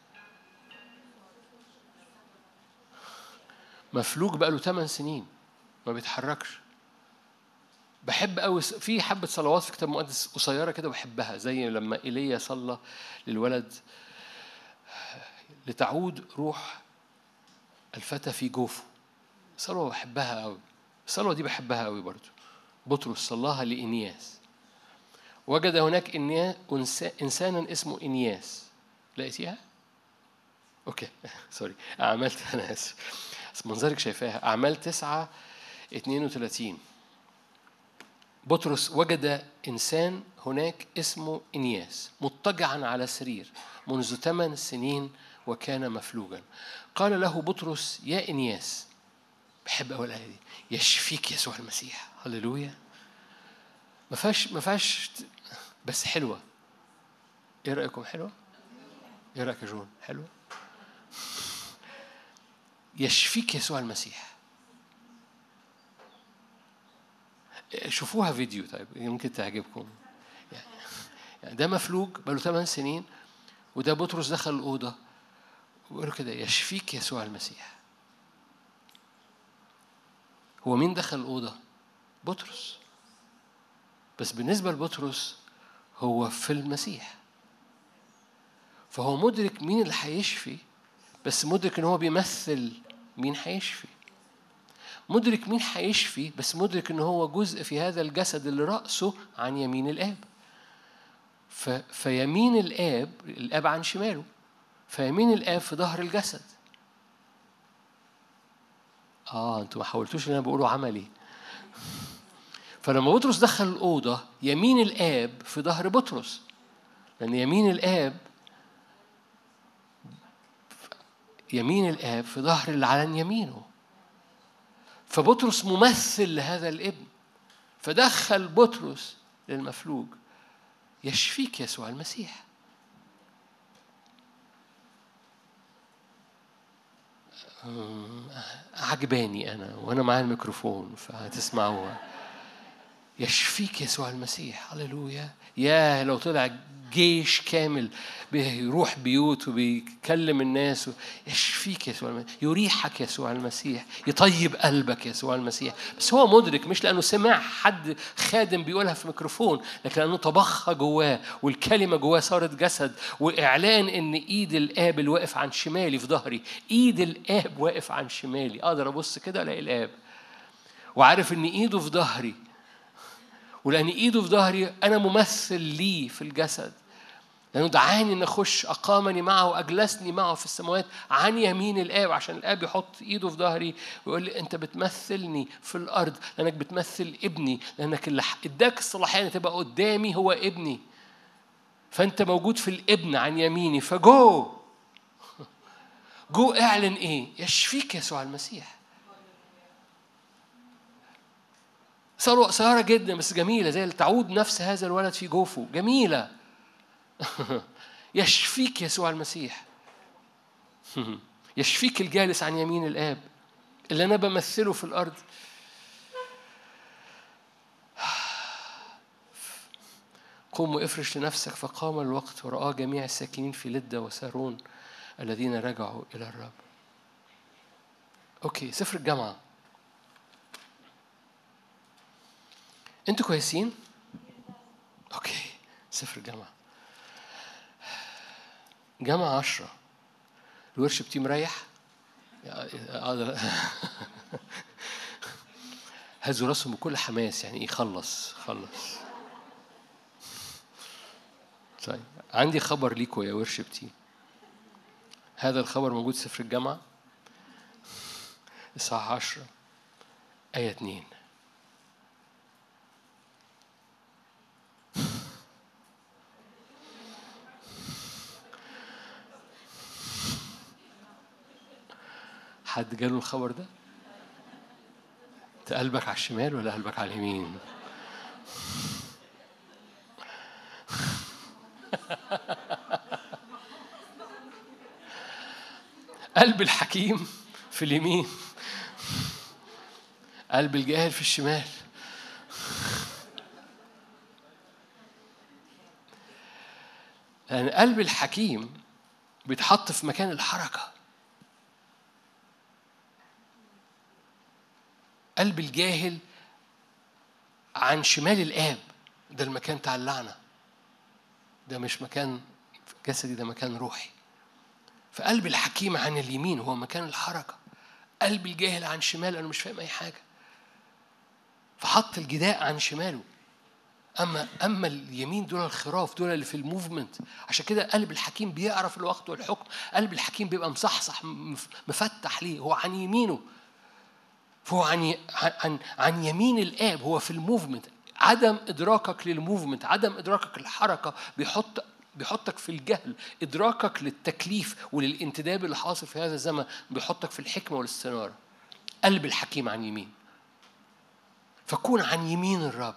مفلوج بقاله 8 سنين ما بيتحركش بحب قوي في حبة صلوات في كتاب مقدس قصيرة كده بحبها زي لما إيليا صلى للولد لتعود روح الفتى في جوفه صلوة بحبها قوي الصلوة دي بحبها قوي برضو بطرس صلاها لإنياس وجد هناك إنسانا اسمه إنياس. لقيتيها؟ Okay. Sorry أعمال أنا آسف. منظرك شايفاها. أعمال تسعة 32 بطرس وجد إنسان هناك اسمه إنياس مضطجعا على سرير منذ ثمان سنين وكان مفلوجا. قال له بطرس يا إنياس. بحب أول الآية دي. يشفيك يسوع المسيح. هللويا. ما فيهاش ما فيهاش بس حلوة إيه رأيكم حلوة؟ إيه رأيك يا جون؟ حلوة؟ يشفيك يسوع المسيح شوفوها فيديو طيب يمكن تعجبكم يعني ده مفلوج بقاله ثمان سنين وده بطرس دخل الأوضة ويقول كده يشفيك يسوع المسيح هو مين دخل الأوضة؟ بطرس بس بالنسبة لبطرس هو في المسيح. فهو مدرك مين اللي هيشفي بس مدرك إن هو بيمثل مين هيشفي. مدرك مين هيشفي بس مدرك إن هو جزء في هذا الجسد اللي رأسه عن يمين الآب. ف... فيمين الآب الآب عن شماله فيمين الآب في ظهر الجسد. آه أنتوا ما حاولتوش اللي أنا بقوله عملي. فلما بطرس دخل الأوضة يمين الآب في ظهر بطرس. لأن يمين الآب يمين الآب في ظهر اللي على يمينه. فبطرس ممثل لهذا الابن. فدخل بطرس للمفلوج. يشفيك يسوع المسيح. عجباني أنا وأنا معايا الميكروفون فهتسمعوها. يشفيك يسوع المسيح. هللويا. يا لو طلع جيش كامل بيروح بيوت وبيكلم الناس يشفيك يسوع المسيح. يريحك يسوع المسيح. يطيب قلبك يسوع المسيح. بس هو مدرك مش لأنه سمع حد خادم بيقولها في ميكروفون لكن لأنه طبخها جواه والكلمة جواه صارت جسد وإعلان إن إيد الآب اللي واقف عن شمالي في ظهري. إيد الآب واقف عن شمالي. أقدر أبص كده ألاقي الآب. وعارف إن إيده في ظهري. ولأن إيده في ظهري أنا ممثل ليه في الجسد. لأنه دعاني أن أخش أقامني معه وأجلسني معه في السماوات عن يمين الآب عشان الآب يحط إيده في ظهري ويقول لي أنت بتمثلني في الأرض لأنك بتمثل ابني لأنك اللي إداك الصلاحية أن تبقى قدامي هو ابني. فأنت موجود في الابن عن يميني فجو. جو اعلن إيه؟ يشفيك يسوع المسيح. ثروة قصيرة جدا بس جميلة زي تعود نفس هذا الولد في جوفه جميلة. يشفيك يسوع المسيح. يشفيك الجالس عن يمين الآب. اللي أنا بمثله في الأرض. قم وافرش لنفسك فقام الوقت ورآه جميع الساكنين في لدة وسارون الذين رجعوا إلى الرب. Okay سفر الجامعة. أنتوا كويسين؟ okay سفر الجامعة جامعة عشرة. ال worship team راح هزوا راسهم بكل حماس يعني إيه خلص خلص. طيب عندي خبر ليكوا يا worship team هذا الخبر موجود سفر الجامعة الساعة عشرة. آية اتنين. حد جاله الخبر ده؟ انت قلبك على الشمال ولا قلبك على اليمين؟ قلب الحكيم في اليمين قلب الجاهل في الشمال لأن قلب الحكيم بيتحط في مكان الحركة قلب الجاهل عن شمال الآب. ده المكان بتاع اللعنة. ده مش مكان جسدي ده مكان روحي. فقلب الحكيم عن اليمين هو مكان الحركة. قلب الجاهل عن شمال أنا مش فاهم أي حاجة. فحط الجداء عن شماله. أما أما اليمين دول الخراف دول اللي في الموفمنت. عشان كده قلب الحكيم بيعرف الوقت والحكم. قلب الحكيم بيبقى مصحصح مفتح ليه. هو عن يمينه. فهو عن عن عن يمين الآب هو في الموفمنت. عدم إدراكك للموفمنت عدم إدراكك للحركة بيحط بيحطك في الجهل. إدراكك للتكليف وللانتداب اللي حاصل في هذا الزمن بيحطك في الحكمة والاستنارة. قلب الحكيم عن يمين. فكون عن يمين الرب.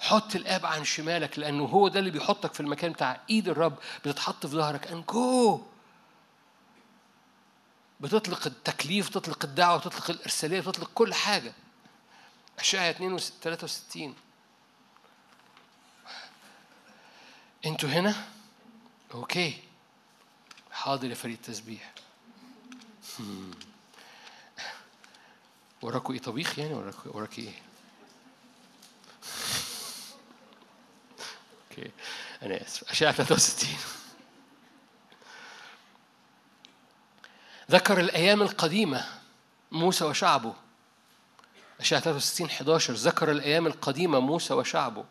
حط الآب عن شمالك لأنه هو ده اللي بيحطك في المكان بتاع إيد الرب بتتحط في ظهرك. ان جو بتطلق التكليف تطلق الدعوة تطلق الإرسالية تطلق كل حاجة. اشعياء 63 أنتوا هنا؟ Okay. حاضر يا فريق التسبيح. وراكوا إيه؟ طبيخ يعني وراكوا وراكي إيه؟ Okay. أنا آسف. أشعيا 63 ذكر الأيام القديمة موسى وشعبه. اشعه 63 11 ذكر الأيام القديمة موسى وشعبه.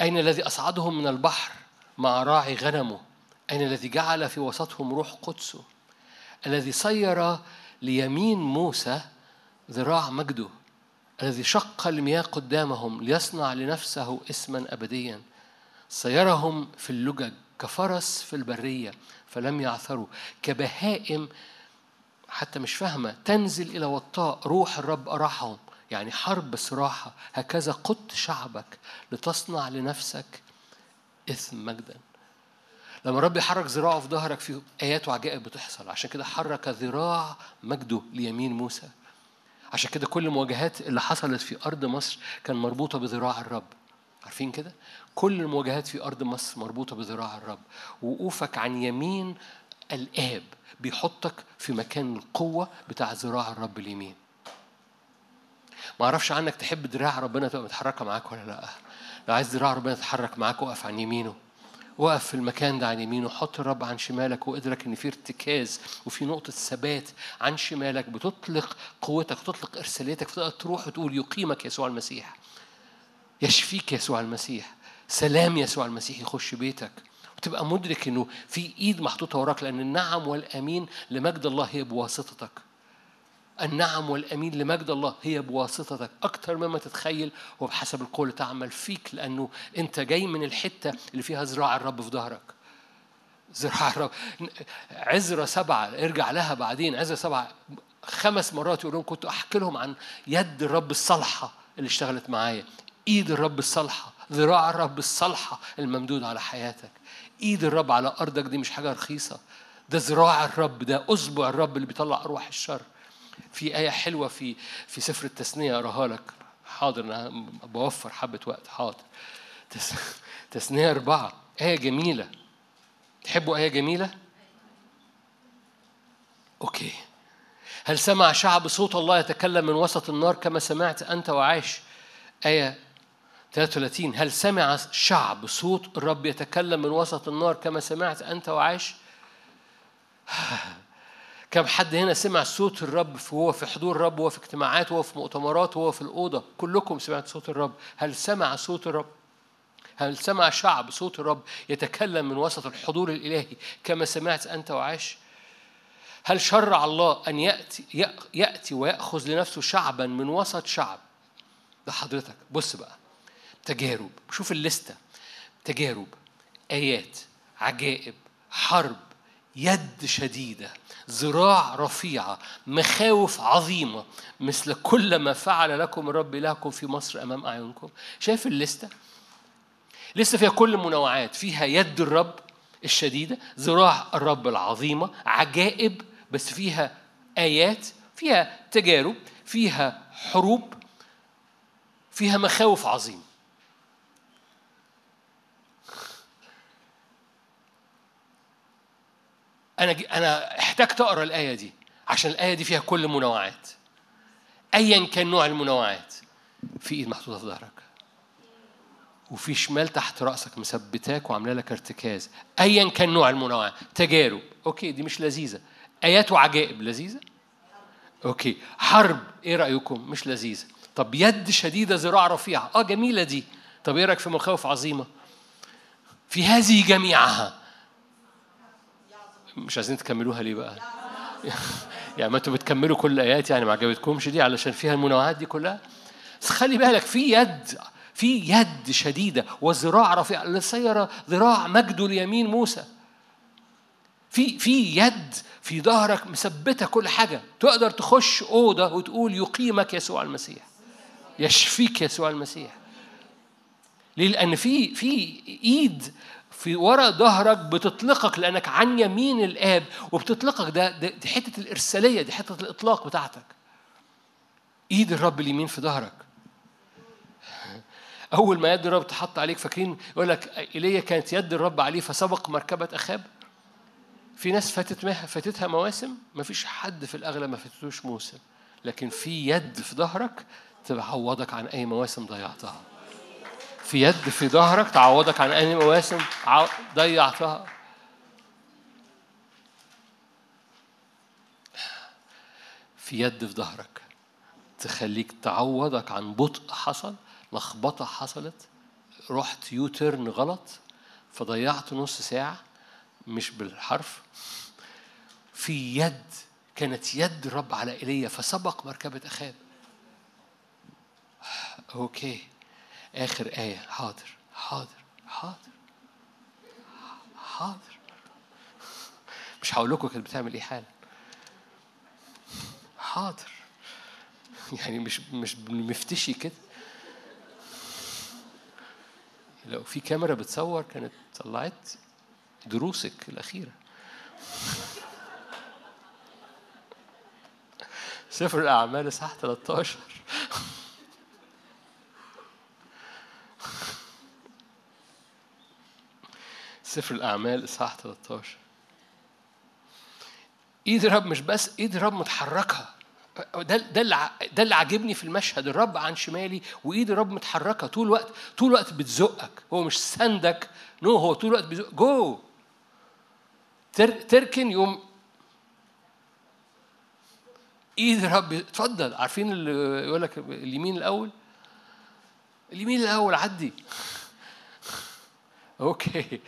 أين الذي أصعدهم من البحر مع راعي غنمه؟ أين الذي جعل في وسطهم روح قدسه؟ الذي صير ليمين موسى ذراع مجده؟ الذي شق المياه قدامهم ليصنع لنفسه اسما أبديا؟ سيرهم في اللجج كفرس في البرية. فلم يعثروا. كبهائم حتى مش فاهمة تنزل إلى وطاء روح الرب أراحهم. يعني حرب بس راحة هكذا قدت شعبك لتصنع لنفسك إثم مجدا. لما الرب يحرك ذراعه في ظهرك في آيات وعجائب بتحصل. عشان كده حرك ذراع مجده ليمين موسى. عشان كده كل المواجهات اللي حصلت في أرض مصر كان مربوطة بذراع الرب. عارفين كده؟ كل المواجهات في أرض مصر مربوطة بذراع الرب. وقوفك عن يمين الآب بيحطك في مكان القوة بتاع ذراع الرب اليمين. ما أعرفش عنك تحب ذراع ربنا تبقى متحركة معاك ولا لأ. لو عايز ذراع ربنا تتحرك معاك وقف عن يمينه. وقف في المكان ده عن يمينه. حط الرب عن شمالك وادرك إن في ارتكاز وفي نقطة ثبات عن شمالك بتطلق قوتك وتطلق إرساليتك فتقدر تروح وتقول يقيمك يسوع المسيح. يشفيك يسوع المسيح. سلام يسوع المسيح يخش بيتك. وتبقى مدرك إنه في إيد محطوطة وراك لأن النعم والأمين لمجد الله هي بواسطتك. النعم والأمين لمجد الله هي بواسطتك أكثر مما تتخيل وبحسب القول تعمل فيك لأنه أنت جاي من الحتة اللي فيها ذراع الرب في ظهرك. ذراع الرب. عزرة سبعة ارجع لها بعدين. عزرة سبعة خمس مرات يقول لهم كنت أحكي لهم عن يد الرب الصالحة اللي اشتغلت معايا. ايد الرب الصالحة ذراع الرب الصالحة الممدود على حياتك. ايد الرب على أرضك دي مش حاجة رخيصة. ده ذراع الرب ده اصبع الرب اللي بيطلع أرواح الشر. في آية حلوة في في سفر التثنية أراها لك. حاضر أنا بوفر حبة وقت. حاضر. تثنية أربعة. آية جميلة. تحبوا آية جميلة؟ أوكي. هل سمع شعب صوت الله يتكلم من وسط النار كما سمعت أنت وعاش آية 33 هل سمع شعب صوت الرب يتكلم من وسط النار كما سمعت أنت وعاش كم حد هنا سمع صوت الرب وهو في حضور الرب وهو في اجتماعات وهو في مؤتمرات وهو في الأوضة؟ كلكم سمعت صوت الرب. هل سمع صوت الرب؟ هل سمع شعب صوت الرب يتكلم من وسط الحضور الإلهي كما سمعت أنت وعاش هل شرع الله أن يأتي يأتي ويأخذ لنفسه شعبا من وسط شعب؟ ده حضرتك. بص بقى. تجارب. شوف الليستة. تجارب آيات عجائب حرب يد شديدة ذراع رفيعة مخاوف عظيمة مثل كل ما فعل لكم الرب إلهكم في مصر أمام أعينكم. شايف الليستة؟ لسه فيها كل المنوعات. فيها يد الرب الشديدة ذراع الرب العظيمة عجائب بس فيها آيات فيها تجارب فيها حروب فيها مخاوف عظيمة. أنا أنا احتجت أقرأ الآية دي عشان الآية دي فيها كل المنوعات. أيا كان نوع المنوعات في إيد محطوطة في ظهرك وفي شمال تحت رأسك مثبتاك وعاملة لك ارتكاز. أيا كان نوع المنوعات تجارب. Okay دي مش لذيذة. آيات وعجائب لذيذة؟ Okay. حرب إيه رأيكم؟ مش لذيذة. طب يد شديدة ذراع رفيعة. آه جميلة دي. طب إيه رأيك في مخاوف عظيمة؟ في هذه جميعها مش عايزين تكملوها ليه بقى؟ يعني ما أنتوا بتكملوا كل الآيات يعني ما عجبتكمش دي علشان فيها المنوعات دي كلها؟ بس خلي بالك في يد في يد شديدة وذراع رفيع. لسير ذراع مجد اليمين موسى. في في يد في ظهرك مثبتة كل حاجة. تقدر تخش أوضة وتقول يقيمك يسوع المسيح. يشفيك يسوع المسيح. ليه؟ لأن في في إيد في ورا ظهرك بتطلقك لأنك عن يمين الآب وبتطلقك ده, دي حتة الإرسالية دي حتة الإطلاق بتاعتك. إيد الرب اليمين في ظهرك. أول ما يد الرب تحط عليك فاكرين؟ يقول لك إيليا كانت يد الرب عليه فسبق مركبة أخاب. في ناس فاتت فاتتها مواسم ما فيش حد في الأغلب ما فاتتوش موسم. لكن في يد في ظهرك تعوضك عن أي مواسم ضيعتها. في يد في ظهرك تعوضك عن أي مواسم ضيعتها في يد في ظهرك. تخليك تعوضك عن بطء حصل لخبطة حصلت رحت يوترن غلط فضيعت نص ساعة مش بالحرف. في يد كانت يد الرب على إيليا فسبق مركبة أخاب. أوكي. آخر آية. حاضر حاضر حاضر. حاضر. مش هقول لكم كانت بتعمل إيه حالا. حاضر. يعني مش مش مفتشي كده. لو في كاميرا بتصور كانت طلعت دروسك الأخيرة. سفر الأعمال إصحاح 13 سفر الأعمال إصحاح 13 إيد الرب مش بس إيد الرب متحركة ده ده ده اللي عاجبني في المشهد الرب عن شمالي وايد الرب متحركه طول الوقت طول الوقت بتزقك. هو مش سندك. نو هو طول الوقت بيزق. جو. تر تركن يوم. ايد الرب اتفضل. عارفين اللي يقول لك اليمين الأول؟ اليمين الأول عدي. أوكي.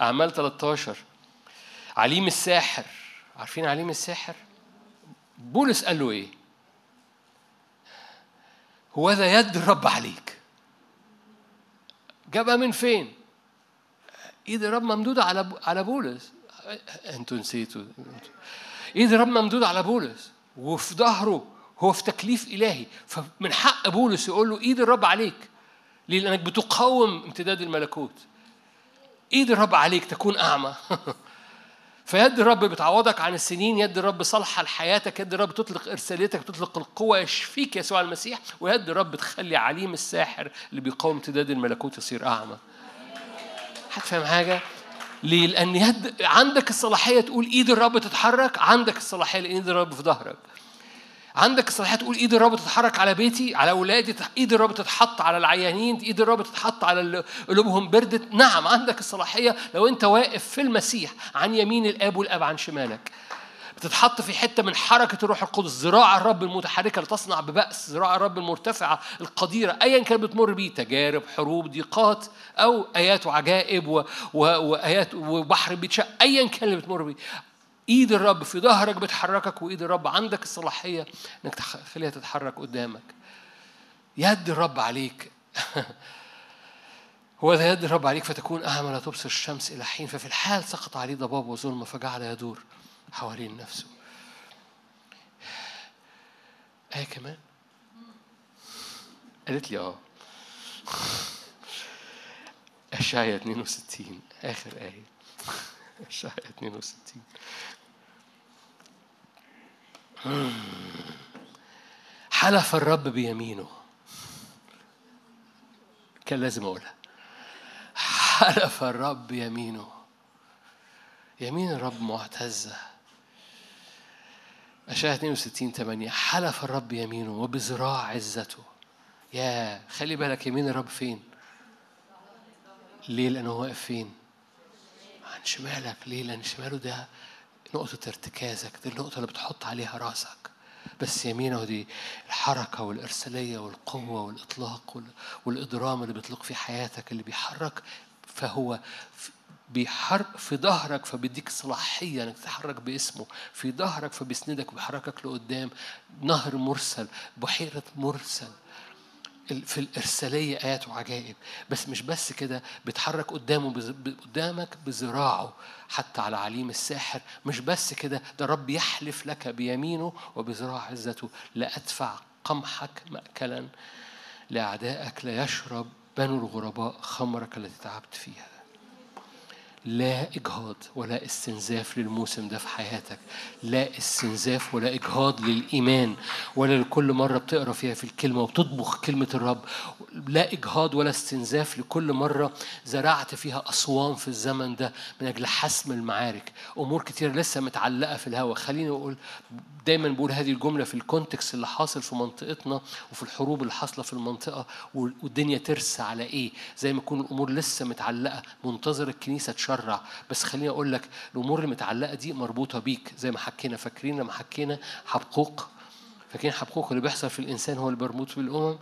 أعمال 13 عليم الساحر. عارفين عليم الساحر؟ بولس قال له إيه؟ هو ذا يد الرب عليك. جابها من فين؟ إيد الرب ممدودة على على بولس. أنتوا نسيتوا. إيد الرب ممدودة على بولس. وفي ظهره هو في تكليف إلهي. فمن حق بولس يقول له إيد الرب عليك. ليه لأنك بتقاوم امتداد الملكوت. ايد الرب عليك تكون اعمى فيد الرب بتعوضك عن السنين يد الرب صالحة لحياتك يد الرب تطلق إرساليتك تطلق القوة يشفيك يسوع المسيح ويد الرب تخلي عليم الساحر اللي بيقاوم امتداد الملكوت يصير أعمى هتفهم حاجة؟ ليه؟ لأن يد عندك الصلاحية تقول إيد الرب تتحرك عندك الصلاحية لأن إيد الرب في ظهرك عندك الصلاحية تقول إيد الرب تتحرك على بيتي على أولادي إيد الرب تتحط على العيانين إيد الرب تتحط على قلوبهم بردت نعم عندك الصلاحية لو أنت واقف في المسيح عن يمين الآب والآب عن شمالك بتتحط في حتة من حركة الروح القدس ذراع الرب المتحركة لتصنع ببأس ذراع الرب المرتفعة القديرة ايا كان بتمر بيه تجارب حروب ضيقات أو آيات وعجائب. وآيات وبحر بيتشق ايا كان اللي بتمر بيه إيد الرب في ظهرك بتحركك وإيد الرب عندك الصلاحية إنك تخليها تتحرك قدامك. يد الرب عليك. هو ذا يد الرب عليك فتكون أعمى لا تبصر الشمس إلى حين. ففي الحال سقط عليه ضباب وظلمة فجعل يدور حوالين نفسه. آية كمان؟ قالت لي آه. أشعيا 62 آخر آية. أشعيا 62 حلف الرب بيمينه. كان لازم أقولها. حلف الرب بيمينه. يمين الرب معتزة أشعة 62 8 حلف الرب يمينه وبذراع عزته. يا خلي بالك يمين الرب فين؟ ليه؟ لأنه واقف فين؟ عن شمالك. ليه؟ لأن شماله ده نقطة ارتكازك دي النقطة اللي بتحط عليها رأسك. بس يمينة دي الحركة والإرسالية والقوة والإطلاق والإضرام اللي بيطلق في حياتك اللي بيحرك فهو بيحرك في ظهرك فبيديك صلاحية إنك تتحرك باسمه. في ظهرك فبيسندك وبيحركك لقدام. نهر مرسل بحيرة مرسل. في الإرسالية آيات وعجائب. بس مش بس كده بيتحرك قدامه قدامك بذراعه حتى على عليم الساحر. مش بس كده ده رب يحلف لك بيمينه وبذراع عزته. لا أدفع قمحك مأكلا لأعدائك لا يشرب بنو الغرباء خمرك التي تعبت فيها. لا إجهاض ولا استنزاف للموسم ده في حياتك. لا استنزاف ولا إجهاض للإيمان ولا لكل مرة بتقرأ فيها في الكلمة وبتطبخ كلمة الرب. لا إجهاض ولا استنزاف لكل مرة زرعت فيها أصوام في الزمن ده من أجل حسم المعارك. أمور كتير لسه متعلقة في الهواء خليني أقول دايما بقول هذه الجملة في الكونتكست اللي حاصل في منطقتنا وفي الحروب اللي حاصلة في المنطقة والدنيا ترسى على إيه؟ زي ما يكون الأمور لسه متعلقة. منتظر الكنيسة تشرع. بس خليني أقول لك الأمور المتعلقة دي مربوطة بيك. زي ما حكينا فاكرين لما حكينا حبقوق؟ فاكرين حبقوق اللي بيحصل في الإنسان هو اللي مربوط بالأمم؟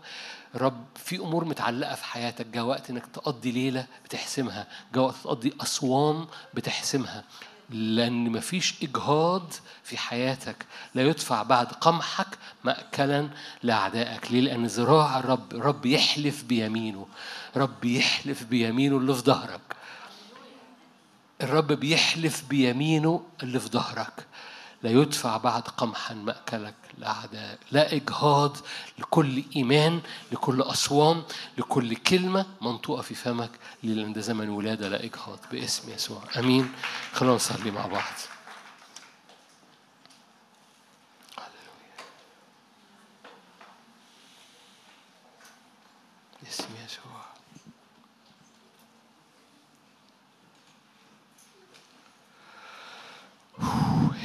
رب في أمور متعلقة في حياتك. جاء وقت إنك تقضي ليلة بتحسمها. جاء وقت تقضي أصوام بتحسمها. لأن مفيش إجهاض في حياتك. لا يدفع بعد قمحك مأكلا لأعدائك. ليه؟ لأن ذراع الرب رب يحلف بيمينه. رب يحلف بيمينه اللي في ظهرك. الرب بيحلف بيمينه اللي في ظهرك. لا يدفع بعد قمحا مأكلك الأعداء لا إجهاض لكل إيمان لكل أصوام لكل كلمة منطوقة في فمك. لأن ده زمن ولادة لا إجهاض باسم يسوع. أمين. خلونا نصلي مع بعض اسم يسوع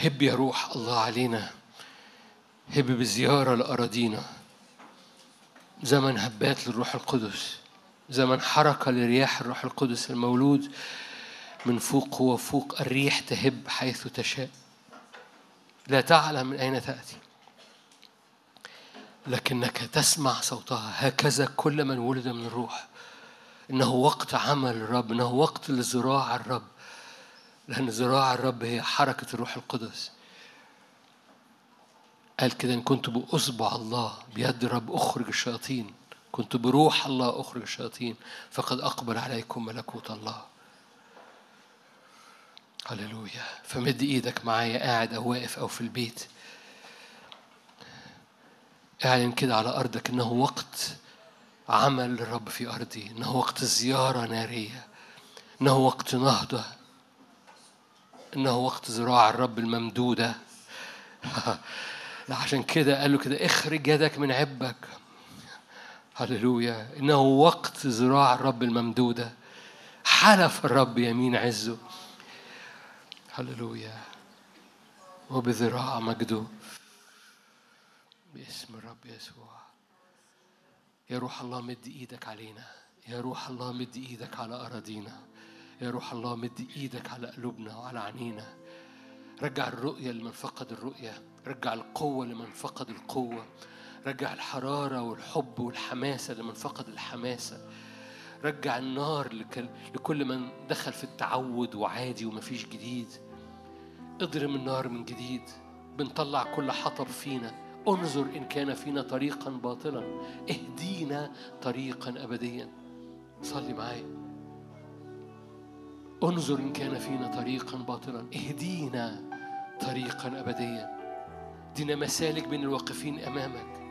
هب يا روح الله علينا. هب بزيارة لأراضينا. زمن هبات للروح القدس. زمن حركة لرياح الروح القدس المولود. من فوق هو فوق. الريح تهب حيث تشاء. لا تعلم من أين تأتي. لكنك تسمع صوتها. هكذا كل من ولد من الروح. إنه وقت عمل الرب. إنه وقت لزراع الرب. لأن زراع الرب هي حركة الروح القدس. قال كده إن كنت بأصبع الله بيد الرب أخرج الشياطين. كنت بروح الله أخرج الشياطين. فقد أقبل عليكم ملكوت الله. هللويا. فمد إيدك معايا قاعد أو واقف أو في البيت. اعلن كده على أرضك إنه وقت عمل الرب في أرضي. إنه وقت زيارة نارية. إنه وقت نهضة. إنه وقت زراعة الرب الممدودة. عشان كده قال له كده اخرج يدك من عبك. هللويا. إنه وقت زراع الرب الممدودة. حلف الرب يمين عزه. هللويا. وبذراع مجده باسم الرب يسوع. يا روح الله مد إيدك علينا. يا روح الله مد إيدك على أراضينا. يا روح الله مد إيدك على قلوبنا وعلى عينينا. رجع الرؤية لمن فقد الرؤية. رجع القوة لمن فقد القوة. رجع الحرارة والحب والحماسة لمن فقد الحماسة. رجع النار لكل من دخل في التعود وعادي ومفيش جديد. اضرم النار من جديد. بنطلع كل حطب فينا. انظر إن كان فينا طريقا باطلا. اهدينا طريقا أبديا. صلي معايا. انظر إن كان فينا طريقا باطلا. اهدينا طريقا أبديا. دينا مسالك بين الواقفين أمامك.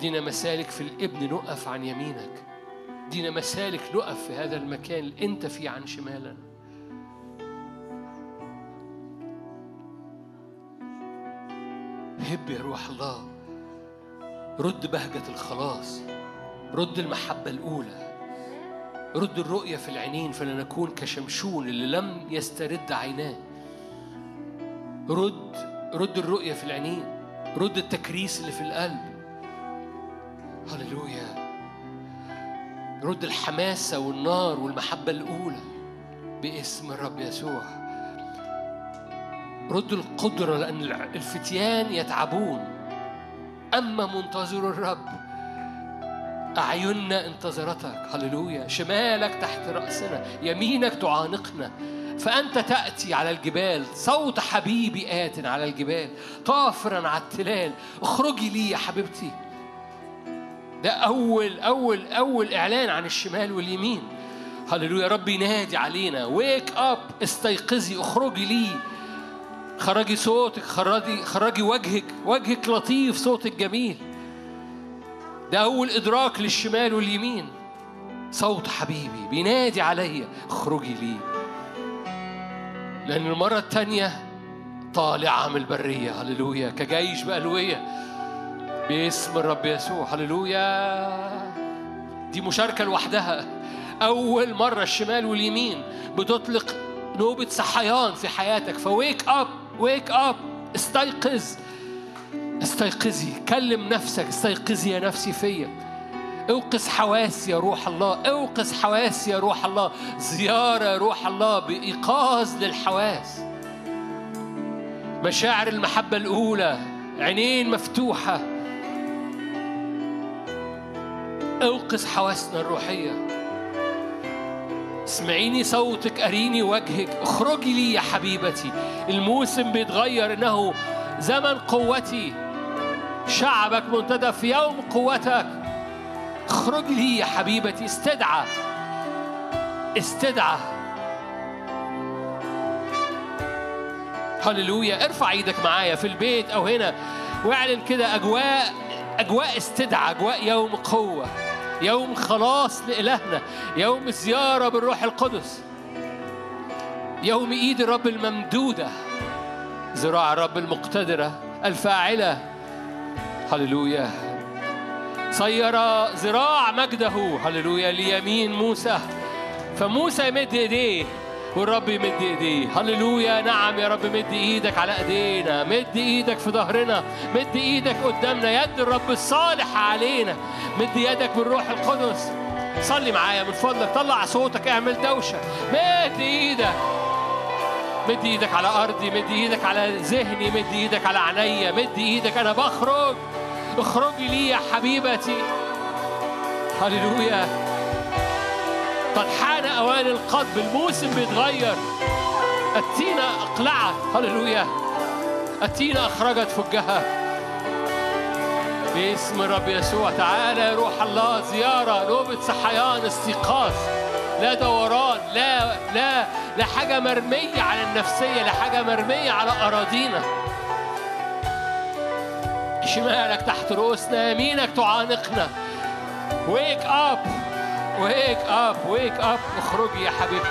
دينا مسالك في الإبن نقف عن يمينك. دينا مسالك نقف في هذا المكان اللي أنت فيه عن شمالنا هب يا روح الله. رد بهجة الخلاص. رد المحبة الأولى. رد الرؤية في العينين فلنكون كشمشون اللي لم يسترد عيناه. رد رد الرؤية في العينين رد التكريس اللي في القلب. هللويا. رد الحماسة والنار والمحبة الأولى باسم الرب يسوع. رد القدرة لأن الفتيان يتعبون. أما منتظر الرب أعيننا انتظرتك هللويا. شمالك تحت رأسنا يمينك تعانقنا. فأنت تأتي على الجبال صوت حبيبي آت على الجبال طافرا على التلال. اخرجي لي يا حبيبتي. ده أول أول أول إعلان عن الشمال واليمين. هللويا. رب ينادي علينا. ويك أب استيقظي اخرجي لي. خرجي صوتك خرجي خرجي وجهك. وجهك لطيف صوتك جميل. ده أول إدراك للشمال واليمين. صوت حبيبي بينادي عليا اخرجي لي. لأن المرة الثانية طالعة من البرية هللويا. كجيش بألوية باسم الرب يسوع هللويا. دي مشاركة لوحدها. أول مرة الشمال واليمين بتطلق نوبة صحيان في حياتك. ف wake up wake up استيقظ. استيقظي كلم نفسك استيقظي يا نفسي فيا. أوقظ حواسي يا روح الله أوقظ حواسي يا روح الله. زيارة يا روح الله بإيقاظ للحواس. مشاعر المحبة الأولى عينين مفتوحة. أوقظ حواسنا الروحية. اسمعيني صوتك أريني وجهك. اخرجي لي يا حبيبتي. الموسم بيتغير إنه زمن قوتي. شعبك منتدى في يوم قوتك. اخرج لي يا حبيبتي استدعى. استدعى. هللويا. ارفع إيدك معايا في البيت أو هنا واعلن كده أجواء أجواء استدعى أجواء يوم قوة يوم خلاص لإلهنا يوم زيارة بالروح القدس يوم إيد الرب الممدودة ذراع الرب المقتدرة الفاعلة. هللويا. صير ذراع مجده هللويا ليمين موسى. فموسى يمد ايديه والرب يمد ايديه هللويا نعم يا رب مد إيدك على ايدينا. مد إيدك في ظهرنا. مد إيدك قدامنا. يد الرب الصالح علينا. مد يدك بالروح القدس. صلي معايا من فضلك. طلع صوتك اعمل دوشة. مد إيدك. مد إيدك على أرضي مد إيدك على ذهني مد إيدك على عينيا مد إيدك. أنا بخرج اخرجي لي يا حبيبتي. هللويا. قد حان أوان القضب الموسم بيتغير. التينة اقلعت هللويا. التينة أخرجت فجها. باسم الرب يسوع تعالى يا روح الله زيارة نوبة صحيان استيقاظ. لا دوران لا لا لا حاجة مرمية على النفسية لا حاجة مرمية على أراضينا. شمالك تحت رؤوسنا يمينك تعانقنا. ويك اب wake up wake up اخرجي يا حبيبتي.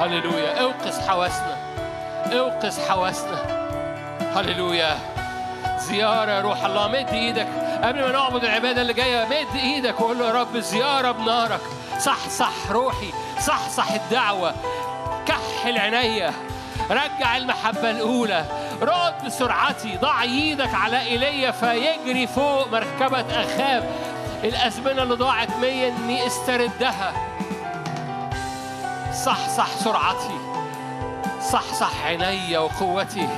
هللويا. أوقظ حواسنا أوقظ حواسنا. هللويا. زيارة يا روح الله. مد إيدك. قبل ما نعبد العبادة اللي جاية مد إيدك وقول له يا رب زيارة بنارك. صح صح روحي. صح صح الدعوة. كحل عينيا. رجع المحبة الأولى. رد سرعتي ضع إيدك على إيليا فيجري فوق مركبة أخاب. الأزمنة اللي ضاعت مية إني استردها. صح صح سرعتي. صح صح عيني وقوتي.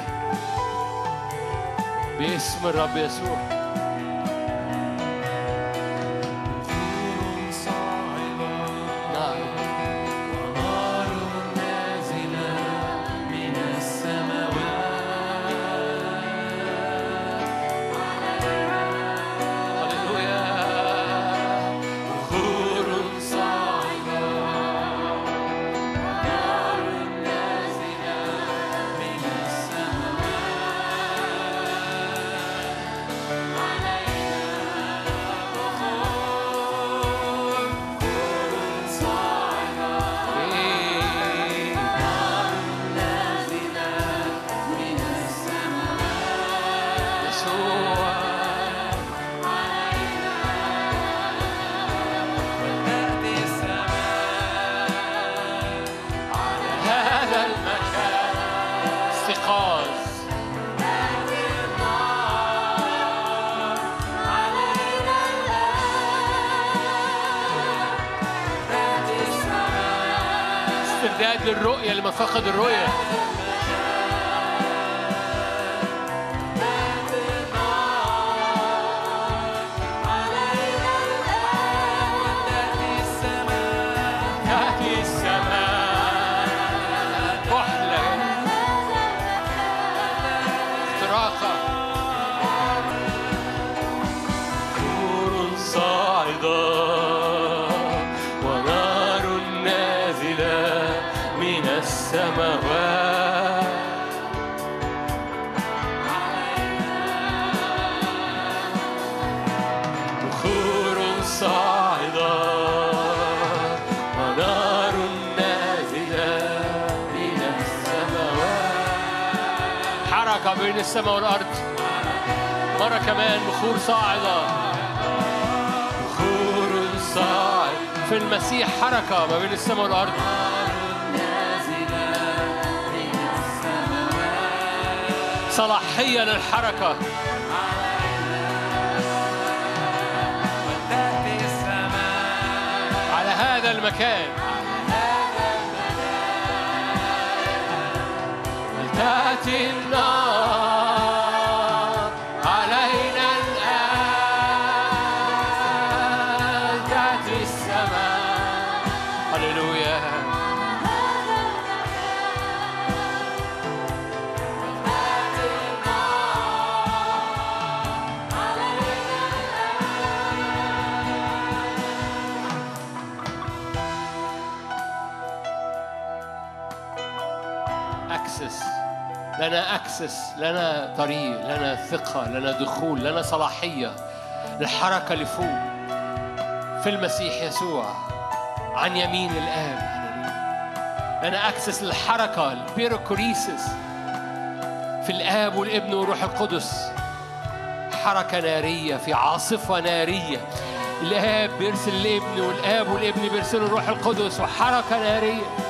باسم الرب يسوع. حركة بين السماء والأرض. مرة كمان بخور صاعدة. بخور صاعد. في المسيح حركة ما بين السماء والأرض. صلاحية للحركة على هذا المكان. تأتي النار. أكسس لنا طريق لنا ثقة لنا دخول لنا صلاحية للحركة لفوق في المسيح يسوع عن يمين الآب. لنا أكسس للحركة البيروكوريسس في الآب والابن والروح القدس. حركة نارية في عاصفة نارية. الآب بيرسل الابن والآب والابن بيرسلوا الروح القدس وحركة نارية.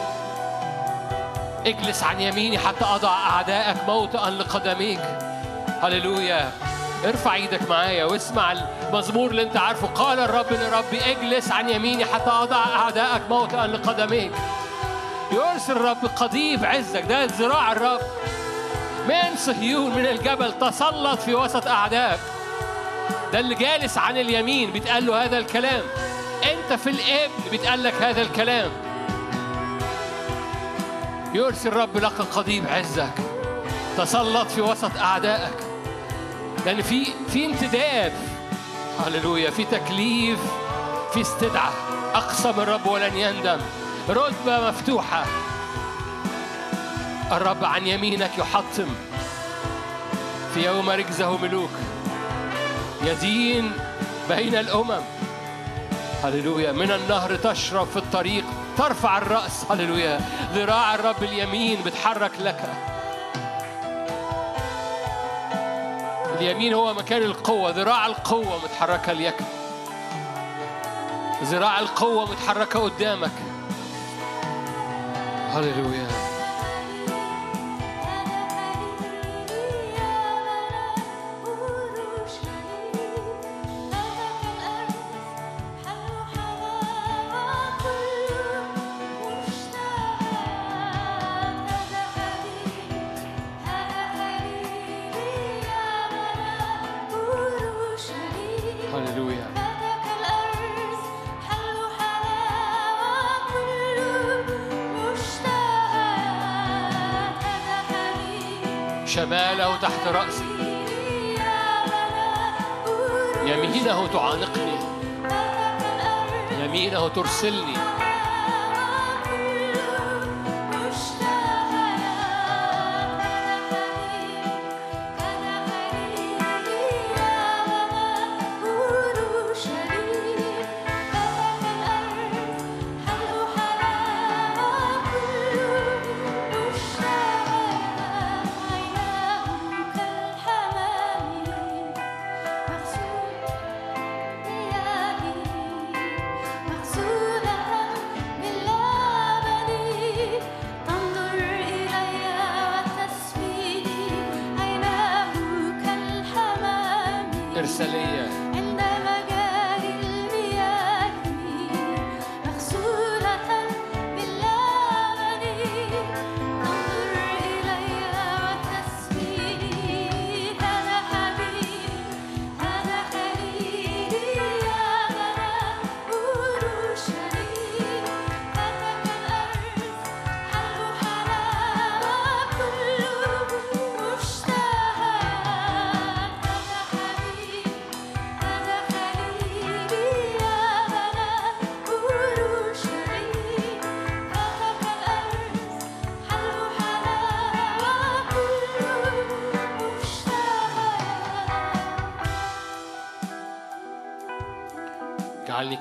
اجلس عن يميني حتى أضع أعدائك موطئا لقدميك. هللويا. ارفع إيدك معايا واسمع المزمور اللي أنت عارفه. قال الرب لربي اجلس عن يميني حتى أضع أعدائك موطئا لقدميك. يرسل الرب قضيب عزك ده ذراع الرب. من صهيون من الجبل تسلط في وسط أعدائك. ده اللي جالس عن اليمين بيتقال له هذا الكلام. أنت في الابن بيتقال لك هذا الكلام. يرسل الرب لك قضيب عزك. تسلط في وسط أعدائك. لأن في في امتداد. هللويا. في تكليف. في استدعاء. أقسم الرب ولن يندم. رتبة مفتوحة. الرب عن يمينك يحطم. في يوم رجزه ملوك. يدين بين الأمم. هللويا. من النهر تشرب في الطريق. ترفع الرأس. هللويا. ذراع الرب اليمين بتحرك لك. اليمين هو مكان القوة. ذراع القوة متحركة ليك. ذراع القوة متحركة قدامك. هللويا. تحت رأسي. يمينه تعانقني. يمينه ترسلني.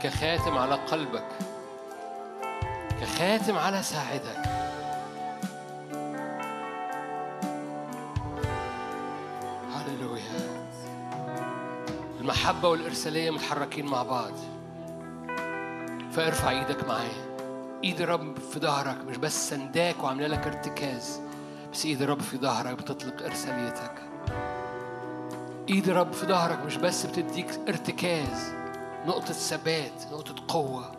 كخاتم على قلبك كخاتم على ساعدك. هللويا. المحبة والإرسالية متحركين مع بعض. فارفع إيدك معايا. إيد الرب في ظهرك مش بس سنداك وعاملة لك ارتكاز بس إيد الرب في ظهرك بتطلق إرساليتك. إيد الرب في ظهرك مش بس بتديك ارتكاز. نقطة ثبات نقطة قوة.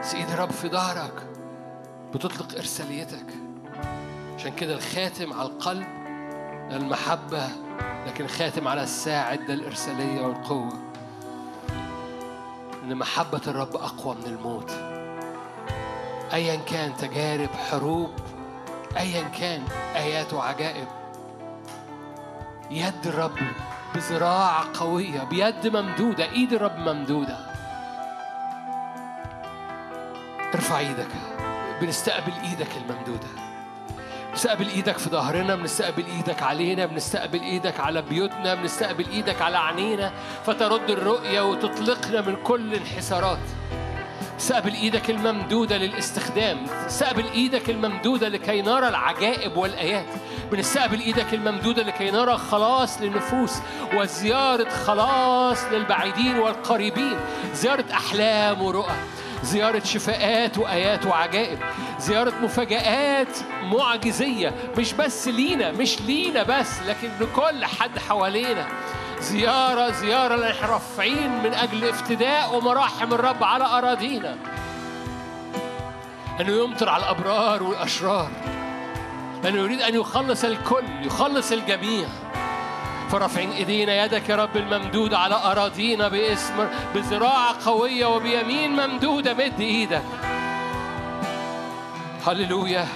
بس ايد الرب في ظهرك بتطلق إرساليتك. عشان كده الخاتم على القلب المحبة لكن خاتم على الساعد ده الإرسالية والقوة. إن محبة الرب أقوى من الموت. أيا كان تجارب حروب أيا كان آيات وعجائب. يد الرب بذراع قوية بيد ممدودة إيد الرب ممدودة. ارفع إيدك. بنستقبل إيدك الممدودة. بنستقبل إيدك في ظهرنا بنستقبل إيدك علينا بنستقبل إيدك على بيوتنا بنستقبل إيدك على عينينا فترد الرؤية وتطلقنا من كل انحسارات استقبل إيدك الممدودة للاستخدام. استقبل إيدك الممدودة لكي نرى العجائب والآيات. بنستقبل إيدك الممدودة لكي نرى خلاص للنفوس وزيارة خلاص للبعيدين والقريبين. زيارة أحلام ورؤى. زيارة شفاءات وآيات وعجائب. زيارة مفاجآت معجزية. مش بس لينا مش لينا بس لكن لكل حد حوالينا. زيارة زيارة رافعين من أجل افتداء ومراحم الرب على أراضينا. أنه يمطر على الأبرار والأشرار. لأنه يريد أن يخلص الكل يخلص الجميع. فرافعين إيدينا يدك يا رب الممدودة على أراضينا باسم بذراع قوية وبيمين ممدودة. مد إيدك. هللويا.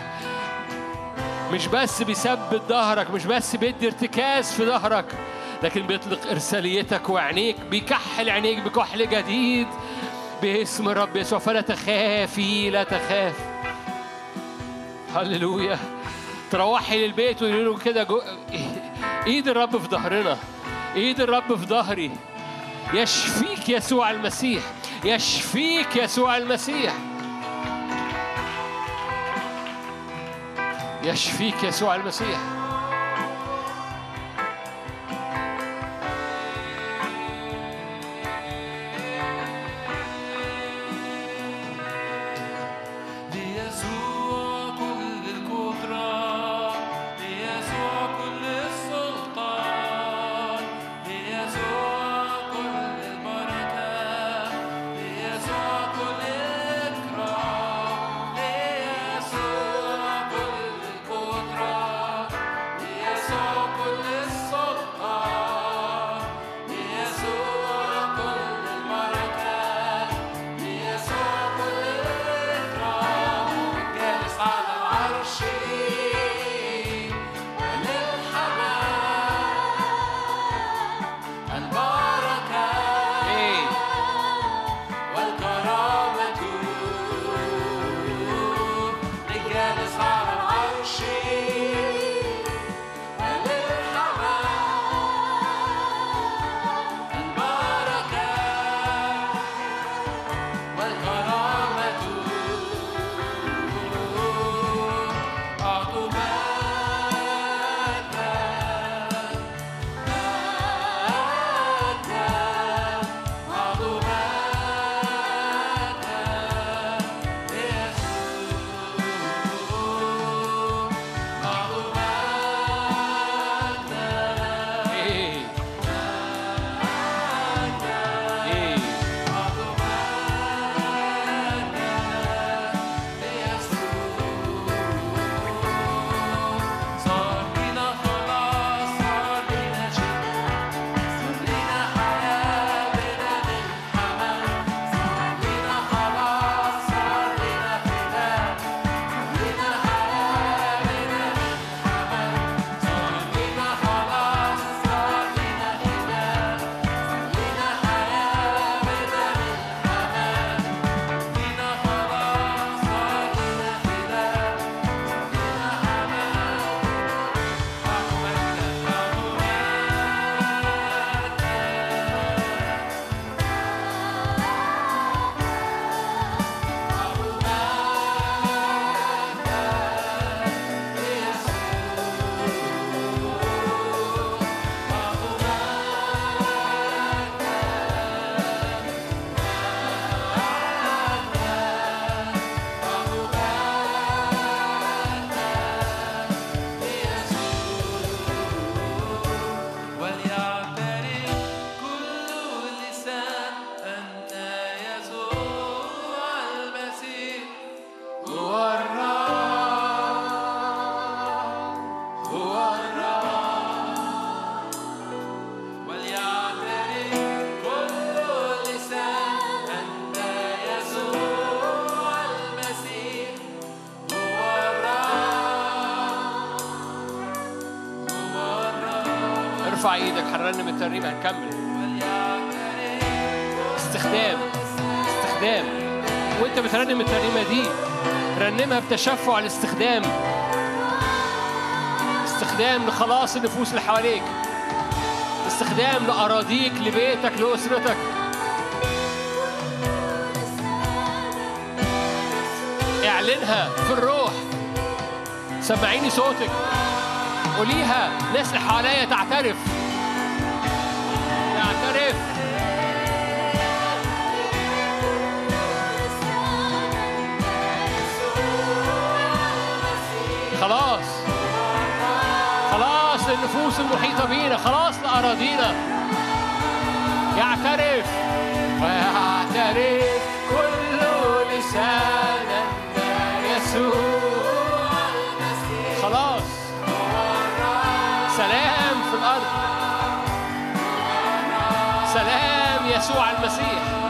مش بس بيثبت ظهرك مش بس بيدي ارتكاز في ظهرك. لكن بيطلق إرساليتك وعينيك بيكحل عينيك بكحل جديد باسم الرب يسوع. فلا تخافي لا تخاف هللويا. تروحي للبيت ويقولوا كده جو... إيد الرب في ظهرنا. إيد الرب في ظهري. يشفيك يسوع المسيح. يشفيك يسوع المسيح. يشفيك يسوع المسيح. إيدك هنرنم الترنيمة هنكمل. استخدام استخدام. وانت بترنم الترنيمة دي رنمها بتشفع الاستخدام. استخدام لخلاص النفوس اللي حواليك. استخدام لأراضيك لبيتك لأسرتك. اعلنها في الروح. سمعيني صوتك. قوليها ناس اللي حواليا تعترف. خلاص للنفوس المحيطة بينا. خلاص لأراضينا يعترف. ويعترف كل لسان يسوع. خلاص. سلام في الأرض. سلام يسوع المسيح.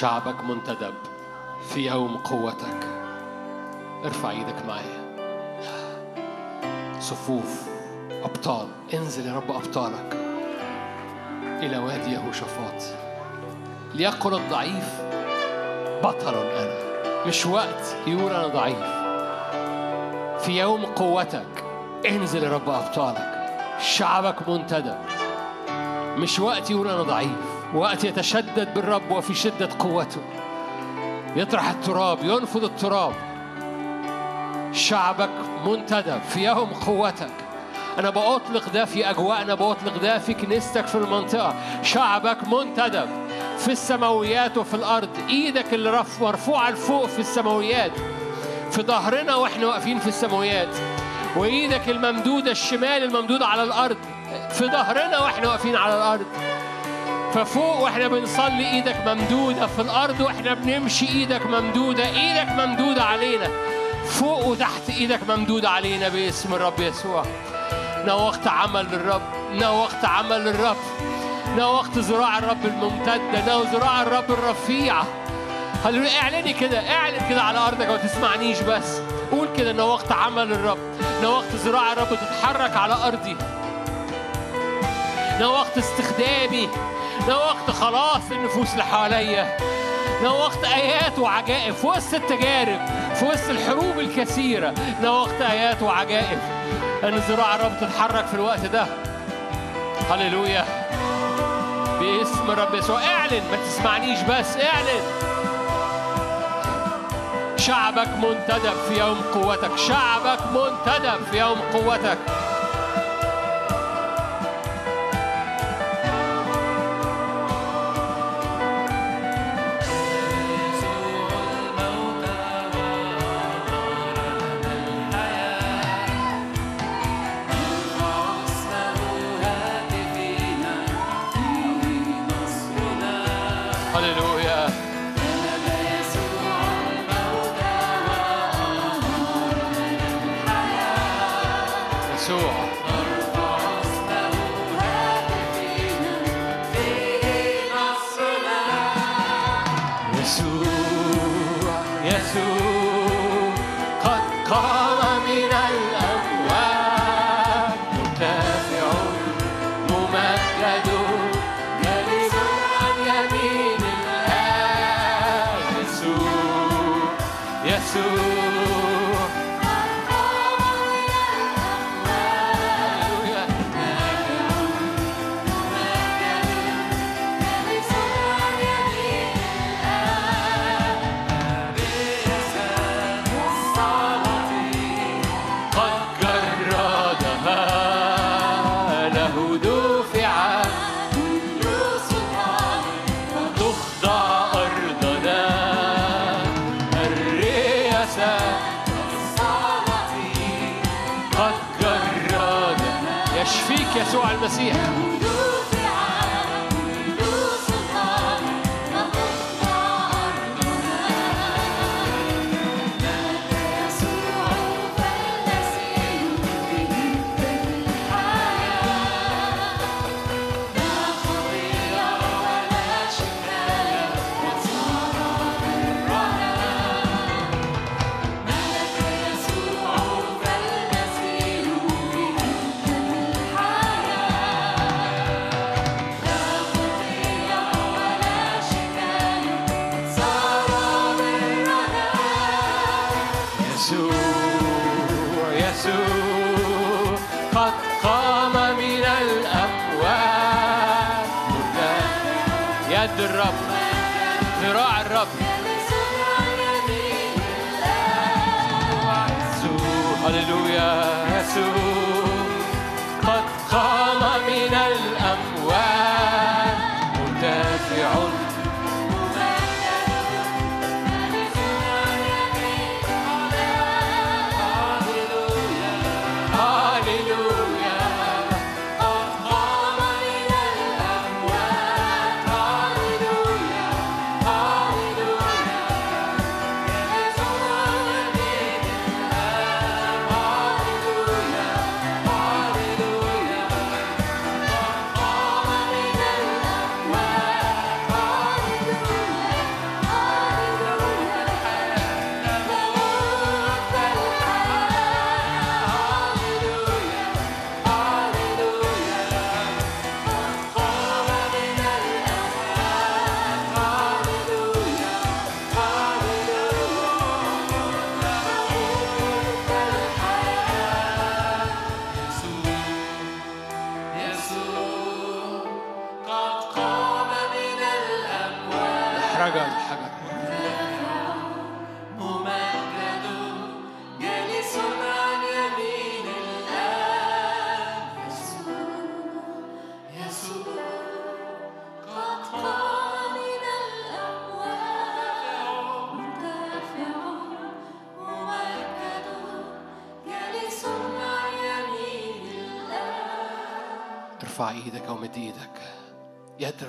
شعبك منتدب في يوم قوتك. ارفع إيدك معايا. صفوف أبطال. انزل يا رب أبطالك. إلى وادي يهوشافاط. ليقل الضعيف بطل أنا. مش وقت يقول أنا ضعيف. في يوم قوتك انزل يا رب أبطالك. شعبك منتدب. مش وقت يقول أنا ضعيف. وقت يتشدد بالرب وفي شدة قوته. يطرح التراب ينفض التراب. شعبك منتدب في يوم قوتك. أنا بأطلق ده في أجواءنا بأطلق ده في كنيستك في المنطقة. شعبك منتدب في السماويات وفي الأرض. إيدك اللي رف- مرفوعة لفوق في السماويات. في ظهرنا وإحنا واقفين في السماويات. وإيدك الممدودة الشمال الممدودة على الأرض. في ظهرنا وإحنا واقفين على الأرض. ففوق وإحنا بنصلي إيدك ممدودة في الأرض وإحنا بنمشي إيدك ممدودة إيدك ممدودة علينا. فوق وتحت إيدك ممدودة علينا باسم الرب يسوع. نوقت عمل للرب نوقت عمل للرب نوقت ذراع الرب الممتدة نو ذراع الرب الرفيعة هللويا اعلني كده اعلن كده على أرضك ما تسمعنيش بس. قول كده نوقت عمل الرب. نوقت ذراع الرب تتحرك على أرضي. ده وقت استخدامي. ده وقت خلاص النفوس اللي حواليا ده وقت آيات وعجائب في وسط التجارب في وسط الحروب الكثيرة. ده وقت آيات وعجائب. أن ذراع الرب تتحرك في الوقت ده. هللويا. باسم الرب يسوع. اعلن ما تسمعنيش بس اعلن. شعبك منتدب في يوم قوتك. شعبك منتدب في يوم قوتك.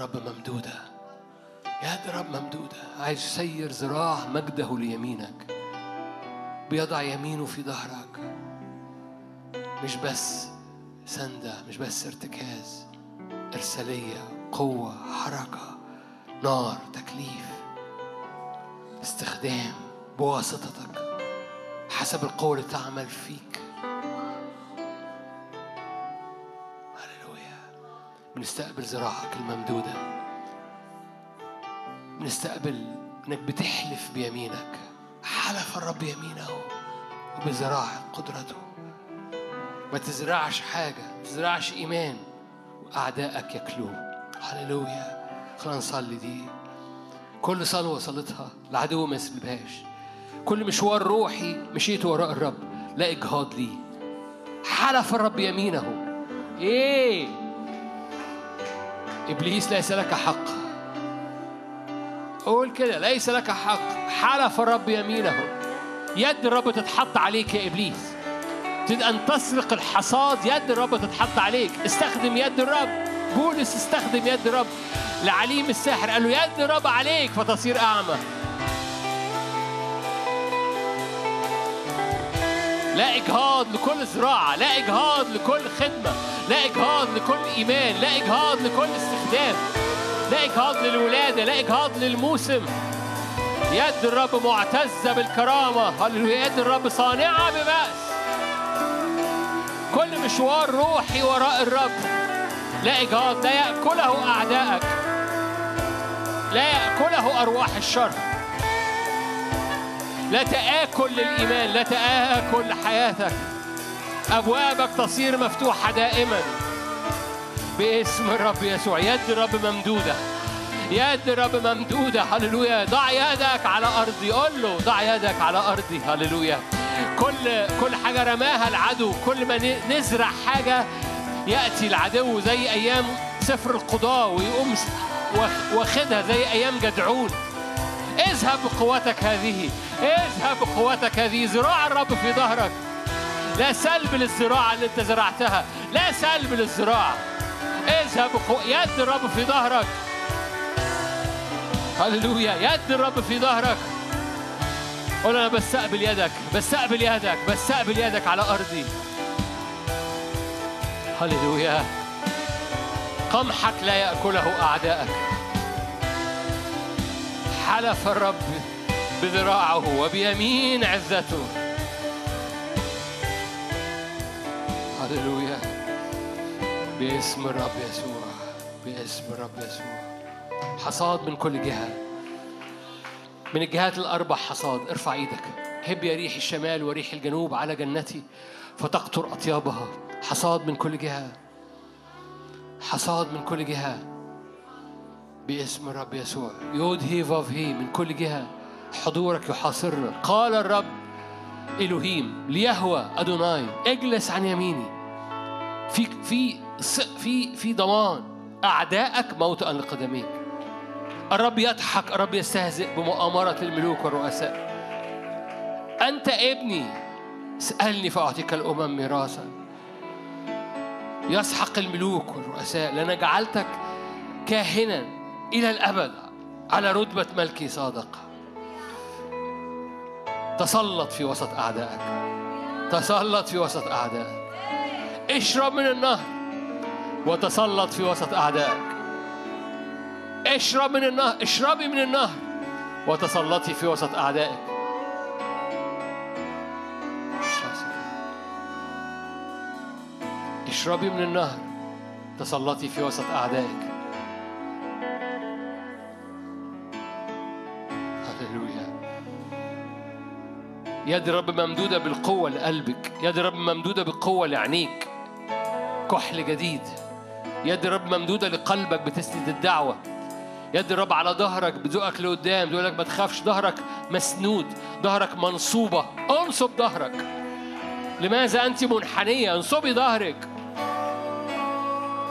يد رب ممدودة. يد رب ممدودة. عايز يسير ذراع مجده ليمينك. بيضع يمينه في ظهرك. مش بس سندة مش بس ارتكاز. إرسالية قوة حركة نار تكليف استخدام بواسطتك. حسب القوة اللي تعمل فيك. بنستقبل ذراعك الممدودة. بنستقبل إنك بتحلف بيمينك. حلف الرب يمينه وبذراع قدرته. ما تزرعش حاجة ما تزرعش إيمان. وأعدائك ياكلوه هللويا. خلينا نصلي دي. كل صلوة صلتها العدو ما يسلبهاش كل مشوار روحي مشيت وراء الرب لا إجهاض لي حلف الرب يمينه. إيه؟ إبليس ليس لك حق. قول كده ليس لك حق. حلف الرب يمينه. يد الرب تتحط عليك يا إبليس. تريد أن تسرق الحصاد يد الرب تتحط عليك. استخدم يد الرب. بولس استخدم يد الرب. لعليم الساحر قال له يد الرب عليك فتصير أعمى. لا إجهاض لكل زراعة لا إجهاض لكل خدمة لا إجهاض لكل إيمان لا إجهاض لكل استخدام لا إجهاض للولادة لا إجهاض للموسم. يد الرب معتزة بالكرامة. يد الرب صانعة ببأس كل مشوار روحي وراء الرب. لا إجهاض لا يأكله أعدائك لا يأكله أرواح الشر. لا تآكل للإيمان لا تآكل لحياتك أبوابك تصير مفتوحة دائما. باسم الرب يسوع يد الرب ممدودة. يد الرب ممدودة هللويا. ضع يدك على أرضي. قول له ضع يدك على أرضي. هللويا. كل كل حاجة رماها العدو. كل ما نزرع حاجة يأتي العدو. زي أيام سفر القضاء ويقوم واخدها زي أيام جدعون. اذهب بقوتك هذه اذهب بقوتك هذه زراع الرب في ظهرك. لا سلب للزراعة اللي انت زرعتها لا سلب للزراعة. اذهب. يد الرب في ظهرك. هللويا يد الرب في ظهرك. قول أنا بستقبل يدك بستقبل يدك بستقبل يدك على أرضي. هللويا. قمحك لا يأكله اعدائك حلف الرب بذراعه وبيمين عزته. هللويا. باسم الرب يسوع باسم الرب يسوع. حصاد من كل جهة. من الجهات الأربع حصاد ارفع إيدك. هب يا ريح الشمال وريح الجنوب على جنتي فتقطر أطيابها. حصاد من كل جهة. حصاد من كل جهة. باسم الرب يسوع. يود هي فاف هي من كل جهة. حضورك يحاصرنا. قال الرب إلهيم ليهوى أدوناي اجلس عن يميني. في في في في ضمان. أعدائك موطئا لقدميك الرب يضحك الرب يستهزئ بمؤامرة الملوك والرؤساء. أنت ابني اسألني فأعطيك الأمم ميراثا. يسحق الملوك والرؤساء. لأن جعلتك كاهنا. إلى الأبد على رتبة ملكي صادق. تسلط في وسط أعدائك. تسلط في وسط أعدائك. اشرب من النهر وتسلط في وسط أعدائك. اشرب من النهر اشربي من النهر وتسلطي في وسط أعدائك. اشربي من النهر تسلطي في وسط أعدائك. يد الرب ممدودة بالقوة لقلبك يد الرب ممدودة بالقوة لعينيك. كحل جديد. يد الرب ممدودة لقلبك بتسند الدعوة. يد الرب على ظهرك بتزقك لقدام بيقول لك ما تخافش ظهرك مسنود ظهرك منصوبة. انصب ظهرك. لماذا أنت منحنية؟ انصبي ظهرك.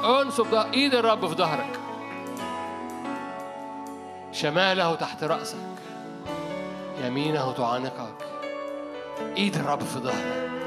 انصب ظهرك ايد الرب في ظهرك. شماله تحت رأسك. يمينه تعانقك. ايد الرب في ظهرك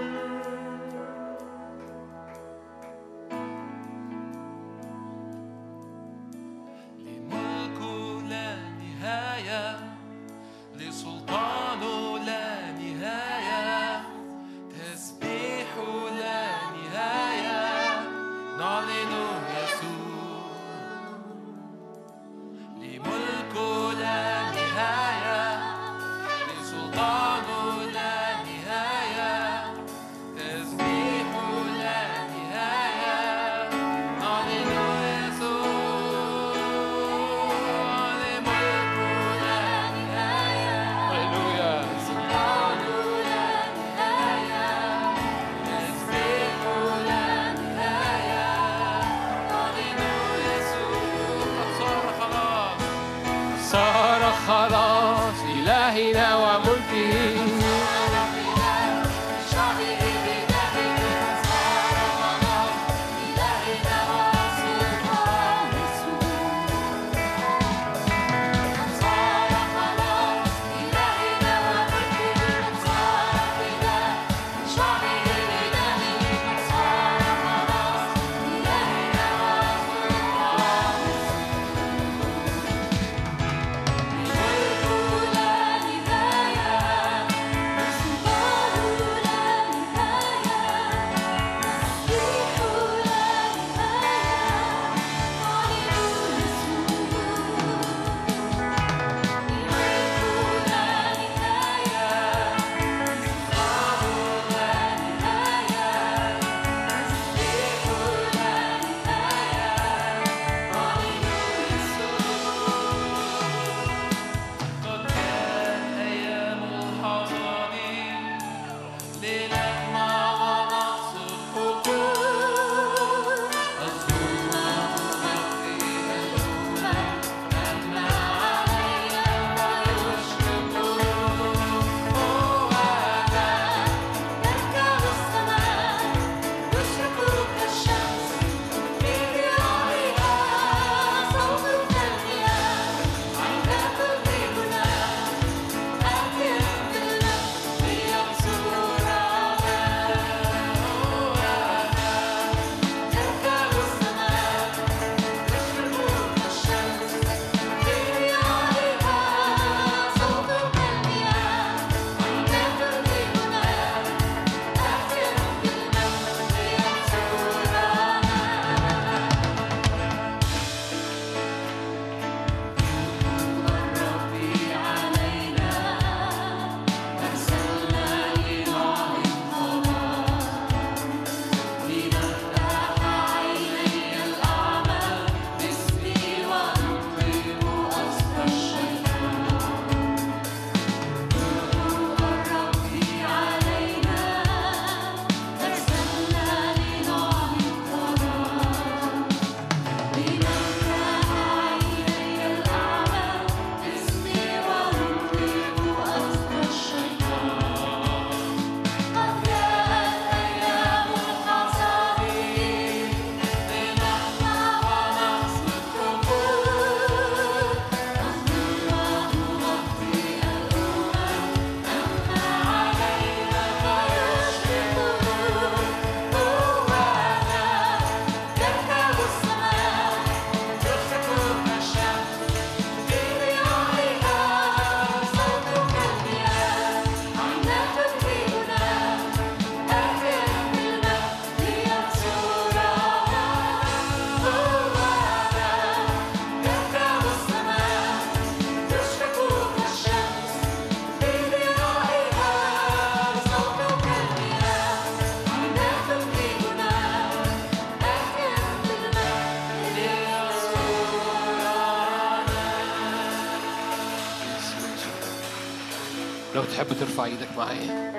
تحب ترفع إيدك معايا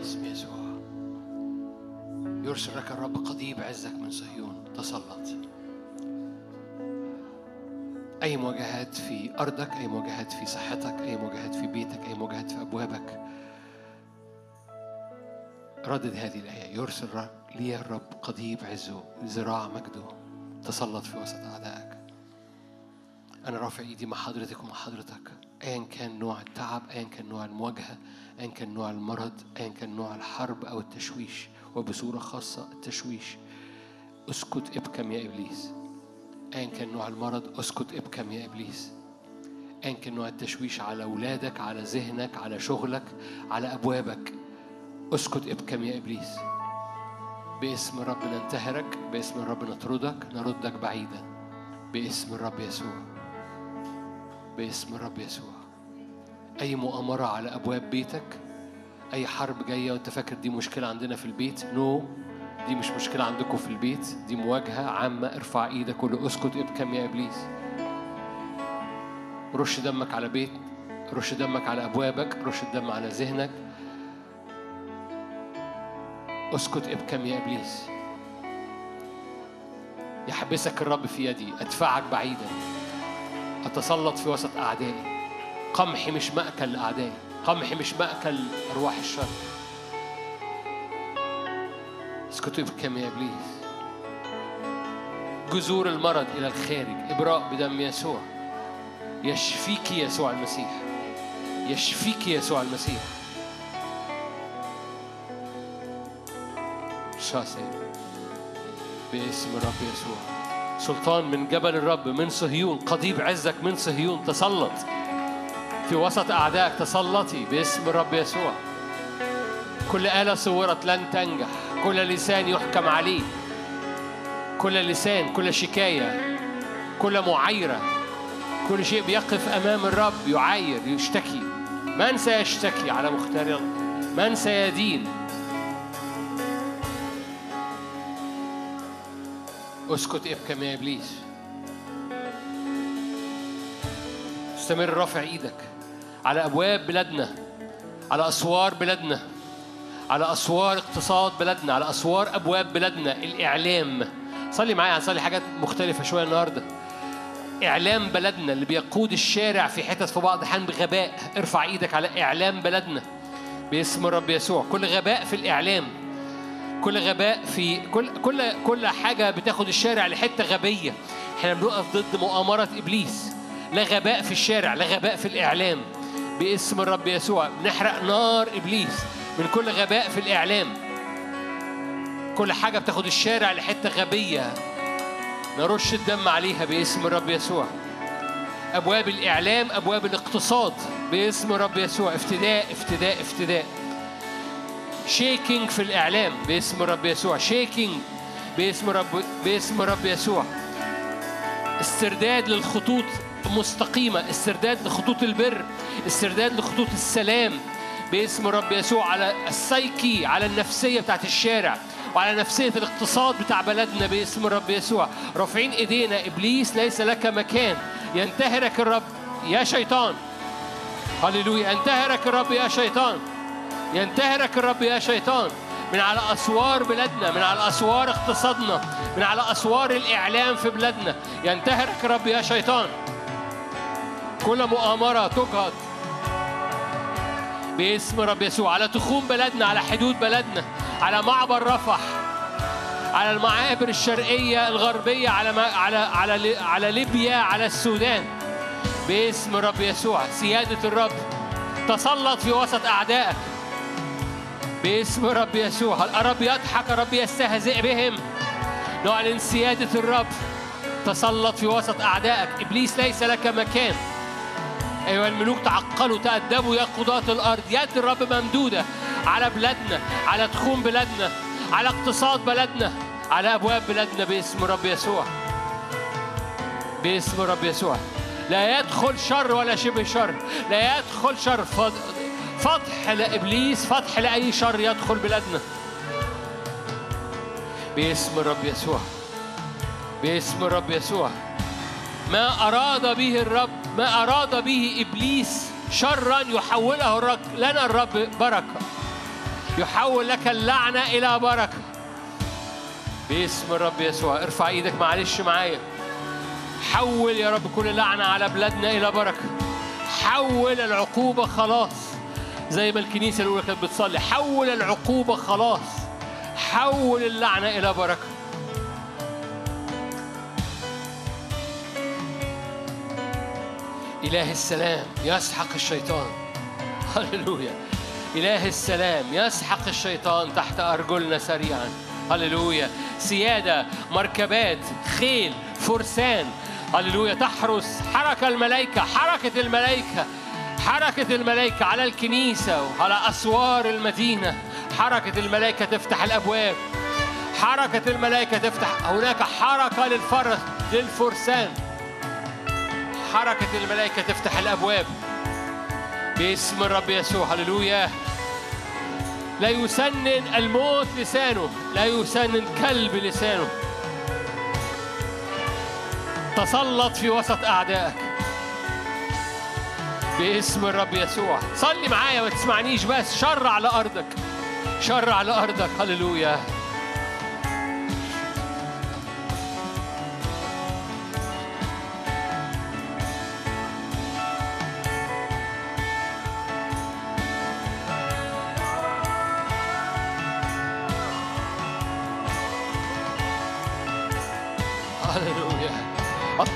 اسم يسوع. يرسل لك الرب قضيب عزك من صهيون. تسلط. أي مواجهات في أرضك أي مواجهات في صحتك أي مواجهات في بيتك أي مواجهات في أبوابك. ردد هذه الآية. يرسل لي الرب قضيب عزه ذراع مجده. تسلط في وسط أعدائك. أنا رافع إيدي مع حضرتك ومع حضرتك. أيا كان نوع التعب أيا كان نوع المواجهة أيا كان نوع المرض أيا كان نوع الحرب أو التشويش وبصورة خاصة التشويش. أسكت ابكم يا إبليس. أيا كان نوع المرض أسكت ابكم يا إبليس. أيا كان نوع التشويش على أولادك على ذهنك على شغلك على أبوابك. أسكت ابكم يا إبليس. باسم الرب ننتهرك باسم الرب نطردك نردك بعيدا. باسم الرب يسوع. باسم الرب يسوع. أي مؤامرة على أبواب بيتك أي حرب جاية وأنت فاكر دي مشكلة عندنا في البيت نو no. دي مش مشكلة عندكم في البيت دي مواجهة عامة. ارفع إيدك وقول اسكت ابكم يا إبليس. رش دمك على بيت رش دمك على أبوابك رش الدم على ذهنك. اسكت ابكم يا إبليس. يحبسك الرب في يدي أدفعك بعيدا. أتسلط في وسط أعدائي. قمحي مش مأكل لأعدائي قمحي مش مأكل أرواح الشر. اسكتوا بكم يا إبليس. جذور المرض إلى الخارج إبراء بدم يسوع. يشفيك يسوع المسيح. يشفيك يسوع المسيح. شاسي باسم الرب يسوع. سلطان من جبل الرب من صهيون. قضيب عزك من صهيون. تسلط. في وسط أعدائك تسلطي باسم الرب يسوع. كل آلة صورت لن تنجح. كل لسان يحكم عليه كل لسان كل شكاية كل معايرة. كل شيء بيقف أمام الرب يعاير يشتكي. من سيشتكي على مختار من سيدين؟ اسكت ابكم يا إبليس. استمر رافع إيدك على أبواب بلادنا على أسوار بلادنا على أسوار اقتصاد بلادنا على أسوار أبواب بلادنا. الإعلام صلي معايا هنصلي حاجات مختلفة شوية النهارده. إعلام بلدنا اللي بيقود الشارع في حتت في بعض الأحيان بغباء. ارفع إيدك على إعلام بلدنا باسم الرب يسوع. كل غباء في الإعلام. كل غباء في كل كل كل حاجة بتاخد الشارع لحتة غبية. إحنا بنقف ضد مؤامرة إبليس. لا غباء في الشارع لا غباء في الإعلام. باسم الرب يسوع نحرق نار إبليس من كل غباء في الإعلام. كل حاجة بتاخد الشارع لحتة غبية. نرش الدم عليها باسم الرب يسوع. أبواب الإعلام أبواب الاقتصاد باسم الرب يسوع. افتداء افتداء افتداء. shaking في الإعلام باسم الرب يسوع. shaking باسم رب باسم الرب يسوع. استرداد للخطوط مستقيمة. استرداد لخطوط البر. استرداد لخطوط السلام باسم الرب يسوع على السايكي على النفسية بتاعت الشارع وعلى نفسية الاقتصاد بتاع بلدنا باسم الرب يسوع. رافعين إيدينا. إبليس ليس لك مكان. ينتهرك الرب يا شيطان. هللويا. ينتهرك الرب يا شيطان. ينتهرك الرب يا شيطان من على أسوار بلادنا من على أسوار اقتصادنا من على أسوار الإعلام في بلادنا. ينتهرك الرب يا شيطان. كل مؤامرة تجهض باسم رب يسوع. على تخوم بلدنا على حدود بلدنا على معبر رفح على المعابر الشرقية الغربية على ما على على على ليبيا على السودان. باسم رب يسوع سيادة الرب تسلط في وسط أعدائك. باسم رب يسوع. الرب يضحك؟ الرب يستهزئ بهم. نعلن سيادة الرب تسلط في وسط أعدائك. إبليس ليس لك مكان. أيها الملوك تعقلوا تأدبوا يا قضاة الأرض. يد الرب ممدودة على بلادنا على تخوم بلادنا على اقتصاد بلدنا على أبواب بلادنا باسم رب يسوع. باسم رب يسوع. لا يدخل شر ولا شبه شر. لا يدخل شر. فتح لإبليس فتح لأي شر يدخل بلادنا. باسم الرب يسوع. باسم الرب يسوع. ما أراد به الرب ما أراد به إبليس شرا يحوله الرب لنا الرب بركة. يحول لك اللعنة إلى بركة. باسم الرب يسوع. ارفع إيدك معلش معايا. حول يا رب كل لعنة على بلادنا إلى بركة. حول العقوبة خلاص. زي ما الكنيسة الأولى كانت بتصلي. حول العقوبة خلاص. حول اللعنة إلى بركة. إله السلام يسحق الشيطان. هللويا. إله السلام يسحق الشيطان تحت أرجلنا سريعا. هللويا. سيادة مركبات خيل فرسان. هللويا. تحرس حركة الملائكة حركة الملائكة. حركة الملائكة على الكنيسة وعلى أسوار المدينة. حركة الملائكة تفتح الأبواب. حركة الملائكة تفتح. هناك حركة للفرس للفرسان. حركة الملائكة تفتح الأبواب. باسم الرب يسوع هللويا. لا يسنن الموت لسانه. لا يسنن كلب لسانه. تسلط في وسط أعدائك. باسم الرب يسوع. صلي معايا ما تسمعنيش بس شر على أرضك شر على أرضك هللويا.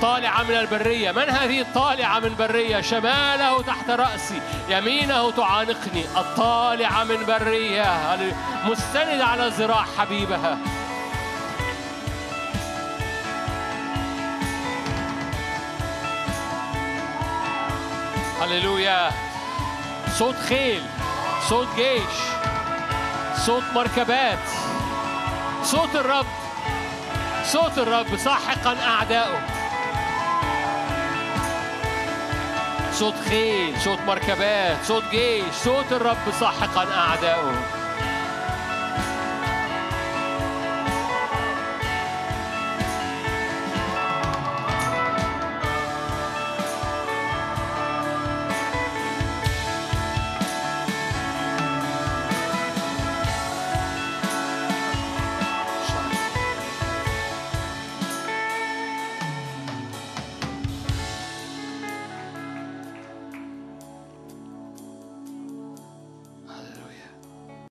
الطالعة من البرية. من هذه الطالعة من برية؟ شماله تحت رأسي يمينه تعانقني. الطالعة من برية هللويا. مستند على ذراع حبيبها. هللويا. صوت خيل صوت جيش صوت مركبات صوت الرب صوت الرب ساحقا أعدائه صوت خيل صوت مركبات صوت جيش صوت الرب ساحقا أعدائه